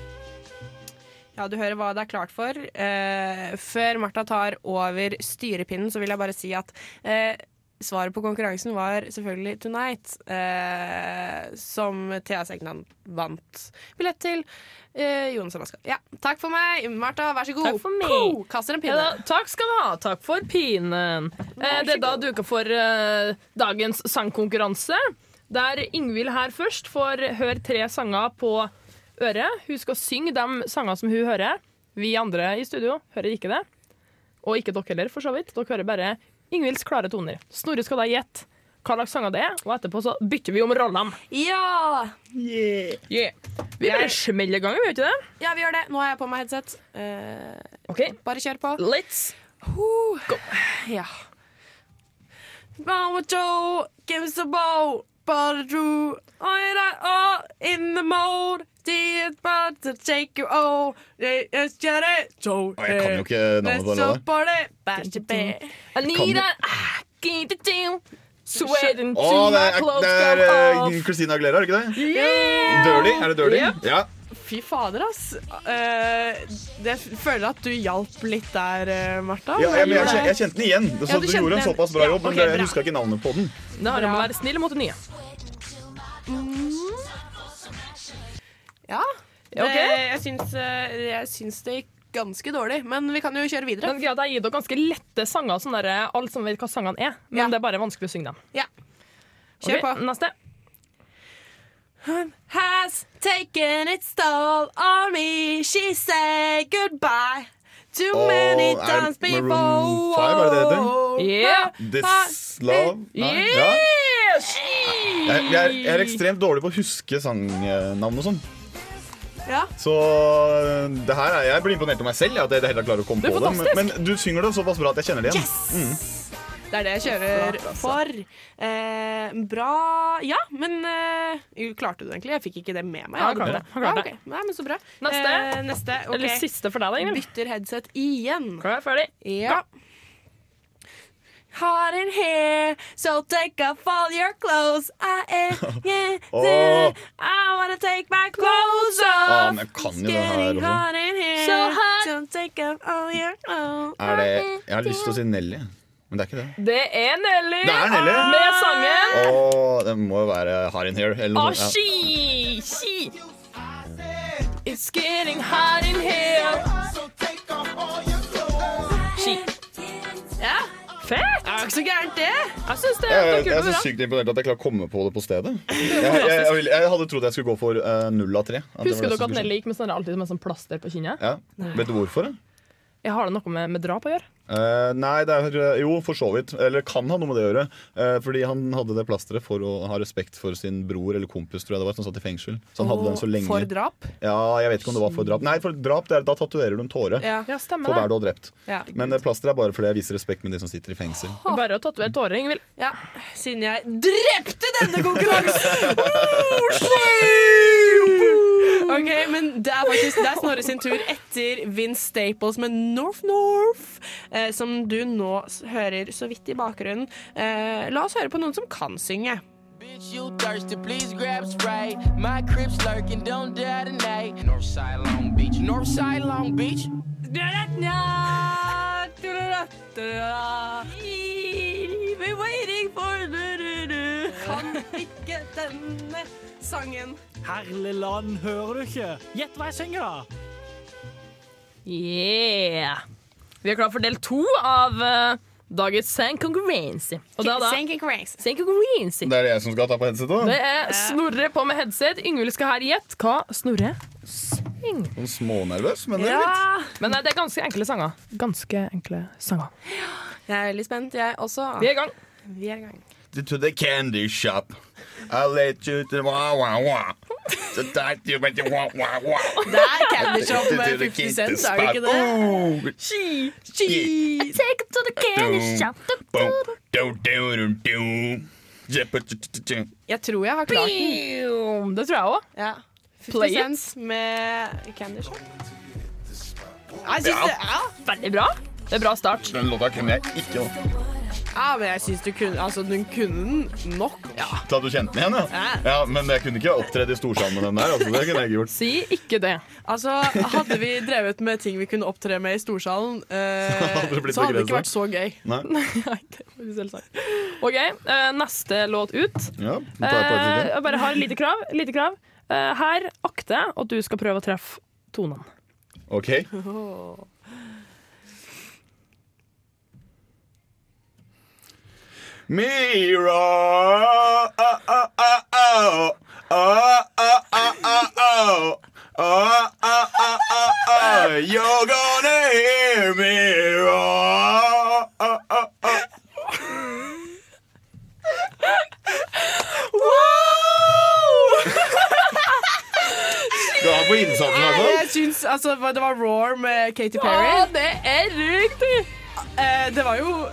Ja, du hører hva det er klart for. Eh, før Martha tar over styrepinnen, så vil jeg bare si at eh, svaret på konkurransen var selvfølgelig 'Tonight', eh, som Thea Segnan vant billett til. Eh, Jonas Alaska. Ja, takk for meg. Martha, vær så god. Takk for meg. Puh, kaster en pinne. Ja, da, takk skal du ha. Takk for pinen. Eh, det er da duka for eh, dagens sangkonkurranse. Der Ingvild her først får høre tre sanger på øret. Hun skal synge de sangene som hun hører. Vi andre i studio hører ikke det. Og ikke dere heller, for så vidt. Dere hører bare Ingvilds klare toner. Snorre skal da gjette hva slags sanger det er, og etterpå så bytter vi om rollene. Ja! Yeah. Vi bare smeller i gang, vi gjør ikke det? Ja, vi gjør det. Nå har jeg på meg headset. Uh, okay. Bare kjør på. Let's go. Ja. Bow Joe, give us a bow, but. I that all in the mode. See it, but to take you all. Let's get it. So, Jeg kan jo ikke navnet på den go der. party. Bash. I need a ah, get it down. Sweating Å, till det my er, clothes det er eh. Christina Aguilera, er det ikke det? Yeah! Dirty? Er det Dirty? Yep. Ja. Fy fader, ass. Uh, det jeg føler at du hjalp litt der, eh, Martha. Ja, jeg, men jeg, jeg kjente den igjen. Så, Ja, du du gjorde en såpass bra Ja, jobb, men ok, jeg huska ikke navnet på den. Da må være snill mot det nye. Ja. Det, Ok. jeg, syns, eh, jeg syns det gikk ganske dårlig, men vi kan jo kjøre videre. Men er at gir dere ganske lette sanger, sånn der, alle som vet hva sangene er. Men det er bare vanskelig å synge dem. Ja. Kjør okay, på. Neste. Has taken its toll on me. She said goodbye too oh, many times before. Five, er det det heter? Yeah. This Love? Nei, ja. Jeg, jeg, er, jeg er ekstremt dårlig på å huske sangnavn og sånn. Ja. Så øh, det her er, jeg blir imponert over meg selv. At jeg tatt klarer å komme Det på det. Men, men du synger det såpass bra at jeg kjenner det igjen. Yes! Det er det jeg kjører for. Eh, bra Ja, men eh, klarte du det egentlig? Jeg fikk ikke det med meg. Ja, Jeg klarte det. Ja, okay. Nei, men så bra. Neste. Eh, neste. okay. Eller siste for deg, da. Bytter headset igjen. Klar, ferdig. Ja. Hot in here, so take off all your clothes. I am, yeah, oh. I wanna take my clothes off. Ah, men jeg kan jo det her Getting også. hot in here, So hot. so take off all your clothes. Er det, jeg har lyst til å si Nelly, men det er ikke det. Det er Nelly, Det er Nelly. med sangen Oh, det må jo være Hard In Here. Eller noe Ah, she, she. It's getting hot in here. She. Ja. Fett! Ikke så gærent, det. Jeg synes det. Jeg, det jeg, er kult så sykt imponert at jeg klarer å komme på det på stedet. Jeg, jeg, jeg, jeg hadde trodd jeg skulle gå for eh, null av tre. Husker dere at Nelly gikk med sånn, alltid med sånn plaster på kinnet? Ja. Vet du hvorfor? Jeg har det noe med, med drap å gjøre. Eh, nei, det er eh, Jo, for så vidt. Eller kan ha noe med det å gjøre. Uh, fordi han hadde det plasteret for å ha respekt for sin bror eller kompis, tror jeg det var, som satt i fengsel. Så han hadde den så lenge. For drap? Ja, jeg vet ikke om det var for drap. Nei, for drap, det er, da tatuerer du en tåre. Ja, ja stemmer For hver du har drept. Ja. Men plasteret er bare fordi jeg viser respekt med de som sitter i fengsel. Bare å tatovere tårer, Ingvild. Ja, siden jeg drepte denne konkurransen! Ok, men Det er faktisk det er Snorre sin tur etter Vince Staples med North North, eh, som du nå hører så vidt i bakgrunnen. Eh, la oss høre på noen som kan synge. Bitch, you thirsty, please grab spray. My crib's lurking, don't die tonight. Northside Long Beach, Northside Long Beach. We're waiting for du-du-du. Kan ikke denne sangen. Herlig land, hører du ikke? Gjett hva jeg synger, da. Yeah! Vi er klar for del to av uh, dagens Sang Konkurranse. Og da Konkurranse. Det er det jeg som skal ta på headset da. Det er Snorre på med headset. Yngvild skal her gjette hva Snorre synger. Sånn smånervøs, men det er litt. Men nei, det er ganske enkle sanger. Ganske enkle sanger. Jeg er veldig spent, jeg også. Vi er i gang. Vi er i gang. To the candy shop. I'll let you to wah, wah, wah. So that you bet you wah, wah, wah. Det er Candy Shop med 50 kids Cent, er det ikke det? She, She, I Take it to the candy shop. Boom. Do, do, do, do. Jep-a-tut-tut-tut. Jeg tror jeg har klart den. Det tror jeg òg. Ja. 50 Play. Cent med Candy Shop. Jeg syns det er Veldig bra. Det er bra start. Den låta kunne jeg ikke nå. Ja, men jeg syns du kunne Altså, du kunne den nok. Ja. Til at du kjente den igjen, ja. ja. Men jeg kunne ikke opptredd i storsalen med den der. Altså, det kunne jeg ikke gjort. Si ikke det. Altså, hadde vi drevet med ting vi kunne opptre med i storsalen, eh, Hadde det så hadde det ikke vært så gøy. Nei. Nei, det var selvsagt. OK, eh, neste låt ut. Ja, Eh, jeg bare har et lite krav. Lite krav. Eh, her akter jeg at du skal prøve å treffe tonene. OK. Mira oh, You're gonna hear me roar. Oh, oh, oh. Du altså, Det var Roar med Katy Perry. Ja, det er riktig! Eh, det var jo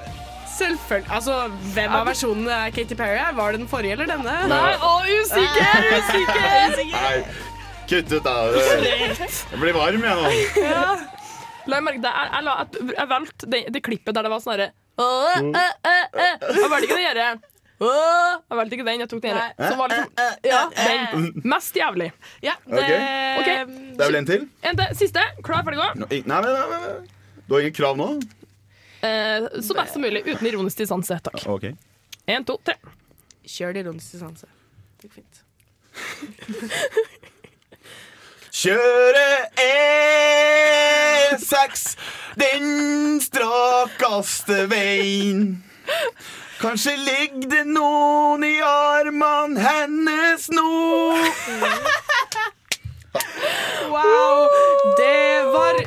selvfølgelig Altså, hvem av versjonene er Katy Perry? er? Var det den forrige eller denne? Nei, å, usikker, usikker! Nei, kutt ut da. Jeg blir varm, jeg nå. Ja. La meg merke det. Jeg, jeg, la, jeg valgte det, det klippet der det var sånn herre «Åh, Mm. eh, eh, eh». Jeg valgte ikke det gjøre. «Åh». Jeg valgte ikke den, jeg tok den her. som var liksom Ja, den. Mest jævlig. Ja, det- Ok. Det er vel en til? En til. Siste. Klar, ferdig, gå. Nå, i- Nei, nei, nei, nei. Du har ingen krav nå? Eh, så best som mulig. Uten ironisk distanse, takk. OK. En, to, tre. Kjør det ironisk distanse. Det går fint. Kjøre E6 den strakeste veien. Kanskje ligger det noen i armene hennes nå. Wow!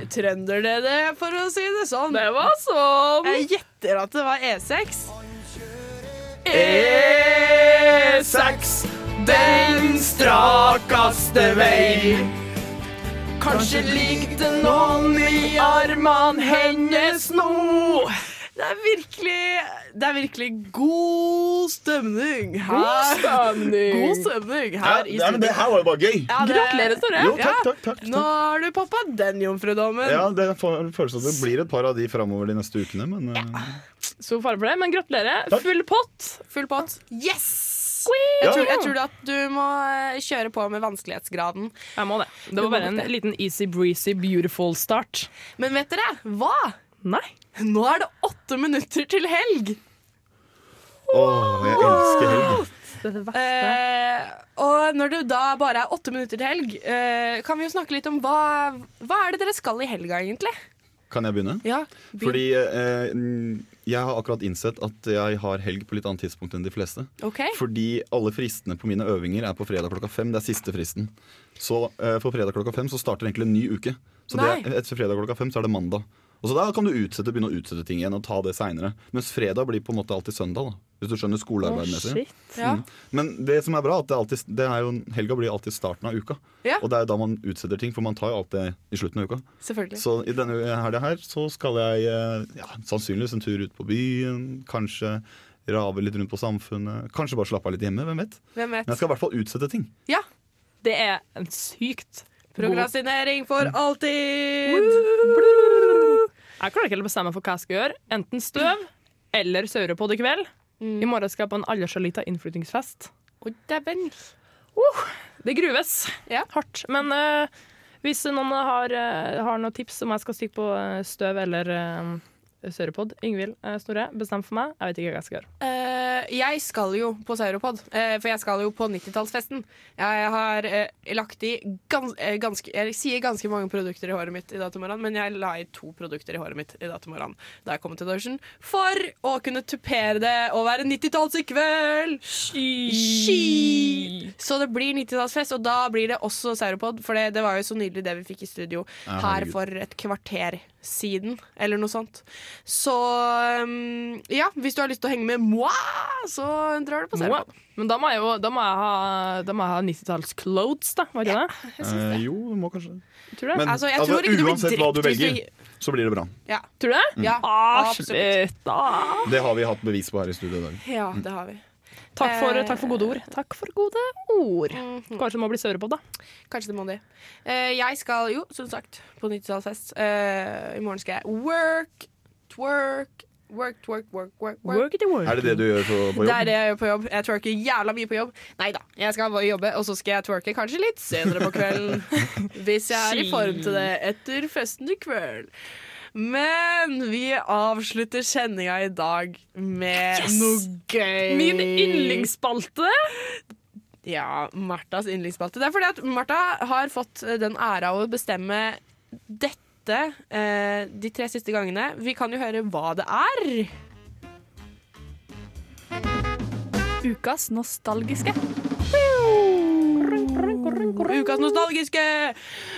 Det det, for å si det sånn. Det var sånn. Jeg gjetter at det var E E6. E6, den strakaste vei. Kanskje likte noen i armene hennes nå. Det er virkelig Det er virkelig god stemning her. God stemning. God stemning her i Ja, men det her var jo bare gøy. Ja, det- Gratulerer, Tore. Jo, takk, takk, takk, takk. Nå har du pappa den jomfrudommen. Ja, det føles som det blir et par av de framover de neste ukene, men ja. Så fare for det, men gratulerer. Takk. Full pott. Full pott. Yes! Jeg tror, jeg tror at du må eh, kjøre på med vanskelighetsgraden. Jeg må det. Det var bare en liten easy breezy beautiful start. Men vet dere hva? Nei. Nå er det åtte minutter til helg. Åh, jeg elsker helg. Det er det verste. Eh, og når det da bare er åtte minutter til helg, eh, kan vi jo snakke litt om hva, hva er det dere skal i helga, egentlig? Kan jeg begynne? Ja, begynn. Fordi eh, jeg har akkurat innsett at jeg har helg på litt annet tidspunkt enn de fleste. Okay. Fordi alle fristene på mine øvinger er på fredag klokka fem. Det er siste fristen. Så eh, for fredag klokka fem så starter egentlig en ny uke. Så det, er- etter fredag klokka fem så er det mandag. Og så Da kan du utsette, begynne å utsette ting igjen og ta det seinere. Mens fredag blir på en måte alltid søndag. da Hvis du skjønner skolearbeidsmessig. Oh, Ja. Mm. Men det som er bra, at det alltid, det er jo, helga blir alltid starten av uka. Ja. Og det er jo da man utsetter ting, for man tar jo alt det i slutten av uka. Så i denne helga her så skal jeg eh, ja, sannsynligvis en tur ut på byen. Kanskje rave litt rundt på Samfunnet. Kanskje bare slappe av litt hjemme. Hvem vet? Hvem Men jeg skal i hvert fall utsette ting. Ja. Det er en sykt Prokrastinering for alltid. Jeg klarer ikke å bestemme for hva jeg skal gjøre. Enten støv eller sauropod i kveld. Mm. I morgen skal jeg på en aldri så lita innflyttingsfest. Oh, dæven. Det gruves Ja. hardt. Men uh, hvis noen har, uh, har noen tips om jeg skal stikke på eh, støv eller sauropod, Ingvild uh, Snorre, bestem for meg. Jeg vet ikke hva jeg skal gjøre. Eh, jeg skal jo på Sauropod, eh, for jeg skal jo på 90-tallsfesten. Jeg har eh, lagt i gans eh, ganske Jeg sier ganske mange produkter i håret mitt i dag til morgenen, men jeg la i to produkter i håret mitt i dag til morgenen da jeg kom til Dorsen, for å kunne tupere det og være 90-talls i kveld! Ski! Så det blir 90-tallsfest, og da blir det også Sauropod, for det, det var jo så nydelig det vi fikk i studio ah, her for et kvarter siden, eller noe sånt. Så um, ja, hvis du har lyst til å henge med moi, så drar du på serien men da må jeg jo da må jeg ha, da må jeg ha 90-talls-clothes, da. Var ikke det? Eh, jo, du må kanskje Tror du det? Men Altså, jeg altså, tror ikke du blir hva du velger, du så blir det bra. Ja. Tror du det? Ja, Ah, absolutt. Det har vi hatt bevis på her i studio i dag. Ja, det har vi. Takk for, Eh, takk for gode ord. Takk for gode ord. Kanskje det må bli sauropod, da. Kanskje det må det. Eh, jeg skal jo, som sagt, på 90-tallsfest. Eh, I morgen skal jeg work, twerk, Work, work, work, work, Work work. Er det det du gjør på, på Det er det jeg gjør på jobb. Jeg twerker jævla mye på jobb. Nei da, jeg skal bare jobbe, og så skal jeg twerke kanskje litt senere på kvelden. Hvis jeg er i form til det etter festen i kveld. Men vi avslutter sendinga i dag med Yes! noe gøy. Min yndlingsspalte. Ja, Martas yndlingsspalte. Det er fordi at Martha har fått eh, den æra å bestemme dette eh, de tre siste gangene. Vi kan jo høre hva det er. Ukas nostalgiske. Ukas nostalgiske!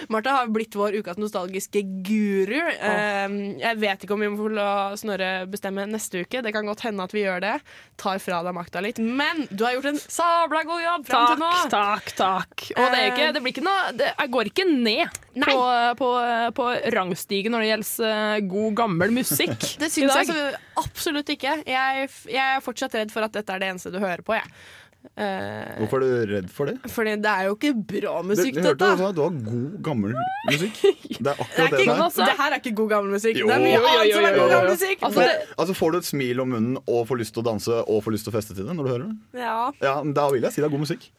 Martha har blitt vår ukas nostalgiske guru. Eh, jeg vet ikke om vi må la Snorre bestemme neste uke. Det kan godt hende at vi gjør det. Tar fra deg makta litt. Men du har gjort en sabla god jobb fram til nå. Takk, takk. Og det, ikke, det blir ikke noe det, Jeg går ikke ned på, på, på rangstigen når det gjelder eh, god, gammel musikk. Det syns jeg absolutt ikke. Jeg, jeg er fortsatt redd for at dette er det eneste du hører på. Jeg. Eh, Hvorfor er du redd for det? fordi det er jo ikke bra musikk, du hørte dette. at du har god, gammel musikk. Det er Det, er akkurat det der. det er. det her er ikke god gammel musikk. Jo. Det er mye Jo, jo, annet jo, som er god gammel musikk. Altså, altså Får du et smil om munnen og får lyst til å danse og får lyst til å feste til det når du hører det? ja. Ja, Da vil jeg si det er god musikk.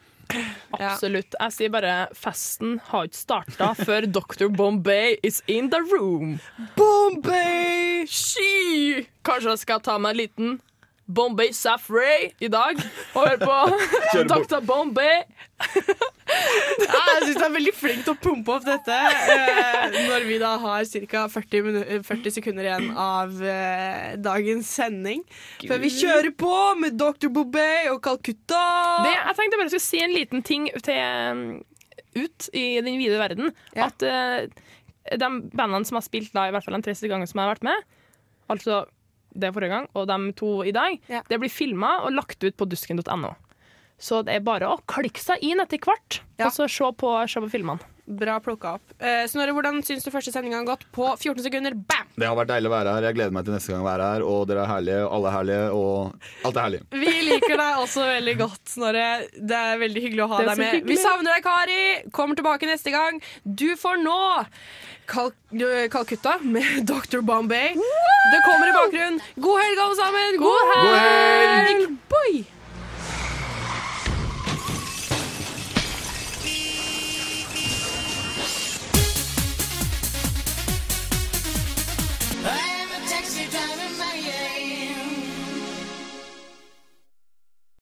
Absolutt. Jeg sier bare festen har ikke starta før Dr. Bombay is in the room. Bombay! Sky! Kanskje jeg skal ta meg en liten Bombay Safray i dag og hører på Dr. Bombay. Ja, jeg syns du er veldig flink til å pumpe opp dette. eh, når vi da har ca. 40, 40 sekunder igjen av eh, dagens sending. Før vi kjører på med Dr. Bombay og Calcutta. Det, jeg tenkte bare jeg skulle si en liten ting til, um, ut i den vide verden. At eh, de bandene som har spilt da, i hvert fall de tre gangen som jeg har vært med, altså det forrige gang og de to i dag, det blir filma og lagt ut på dusken.no. Så det er bare å klikke seg inn etter hvert, og så se på, se på filmene. Bra plukka opp. Eh, Snorre, hvordan syns du første sendinga har gått? På 14 sekunder, bam! Det har vært deilig å være her. Jeg gleder meg til neste gang å være her. Og dere er herlige, alle er herlige, og alt er herlig. Vi liker deg også veldig godt, Snorre. Det er veldig hyggelig å ha deg med. hyggelig. Vi savner deg, Kari. Kommer tilbake neste gang. Du får nå Kal Kalkutta med Dr. Bombay. Det kommer i bakgrunnen. God helg, alle sammen! God God helg! Boy!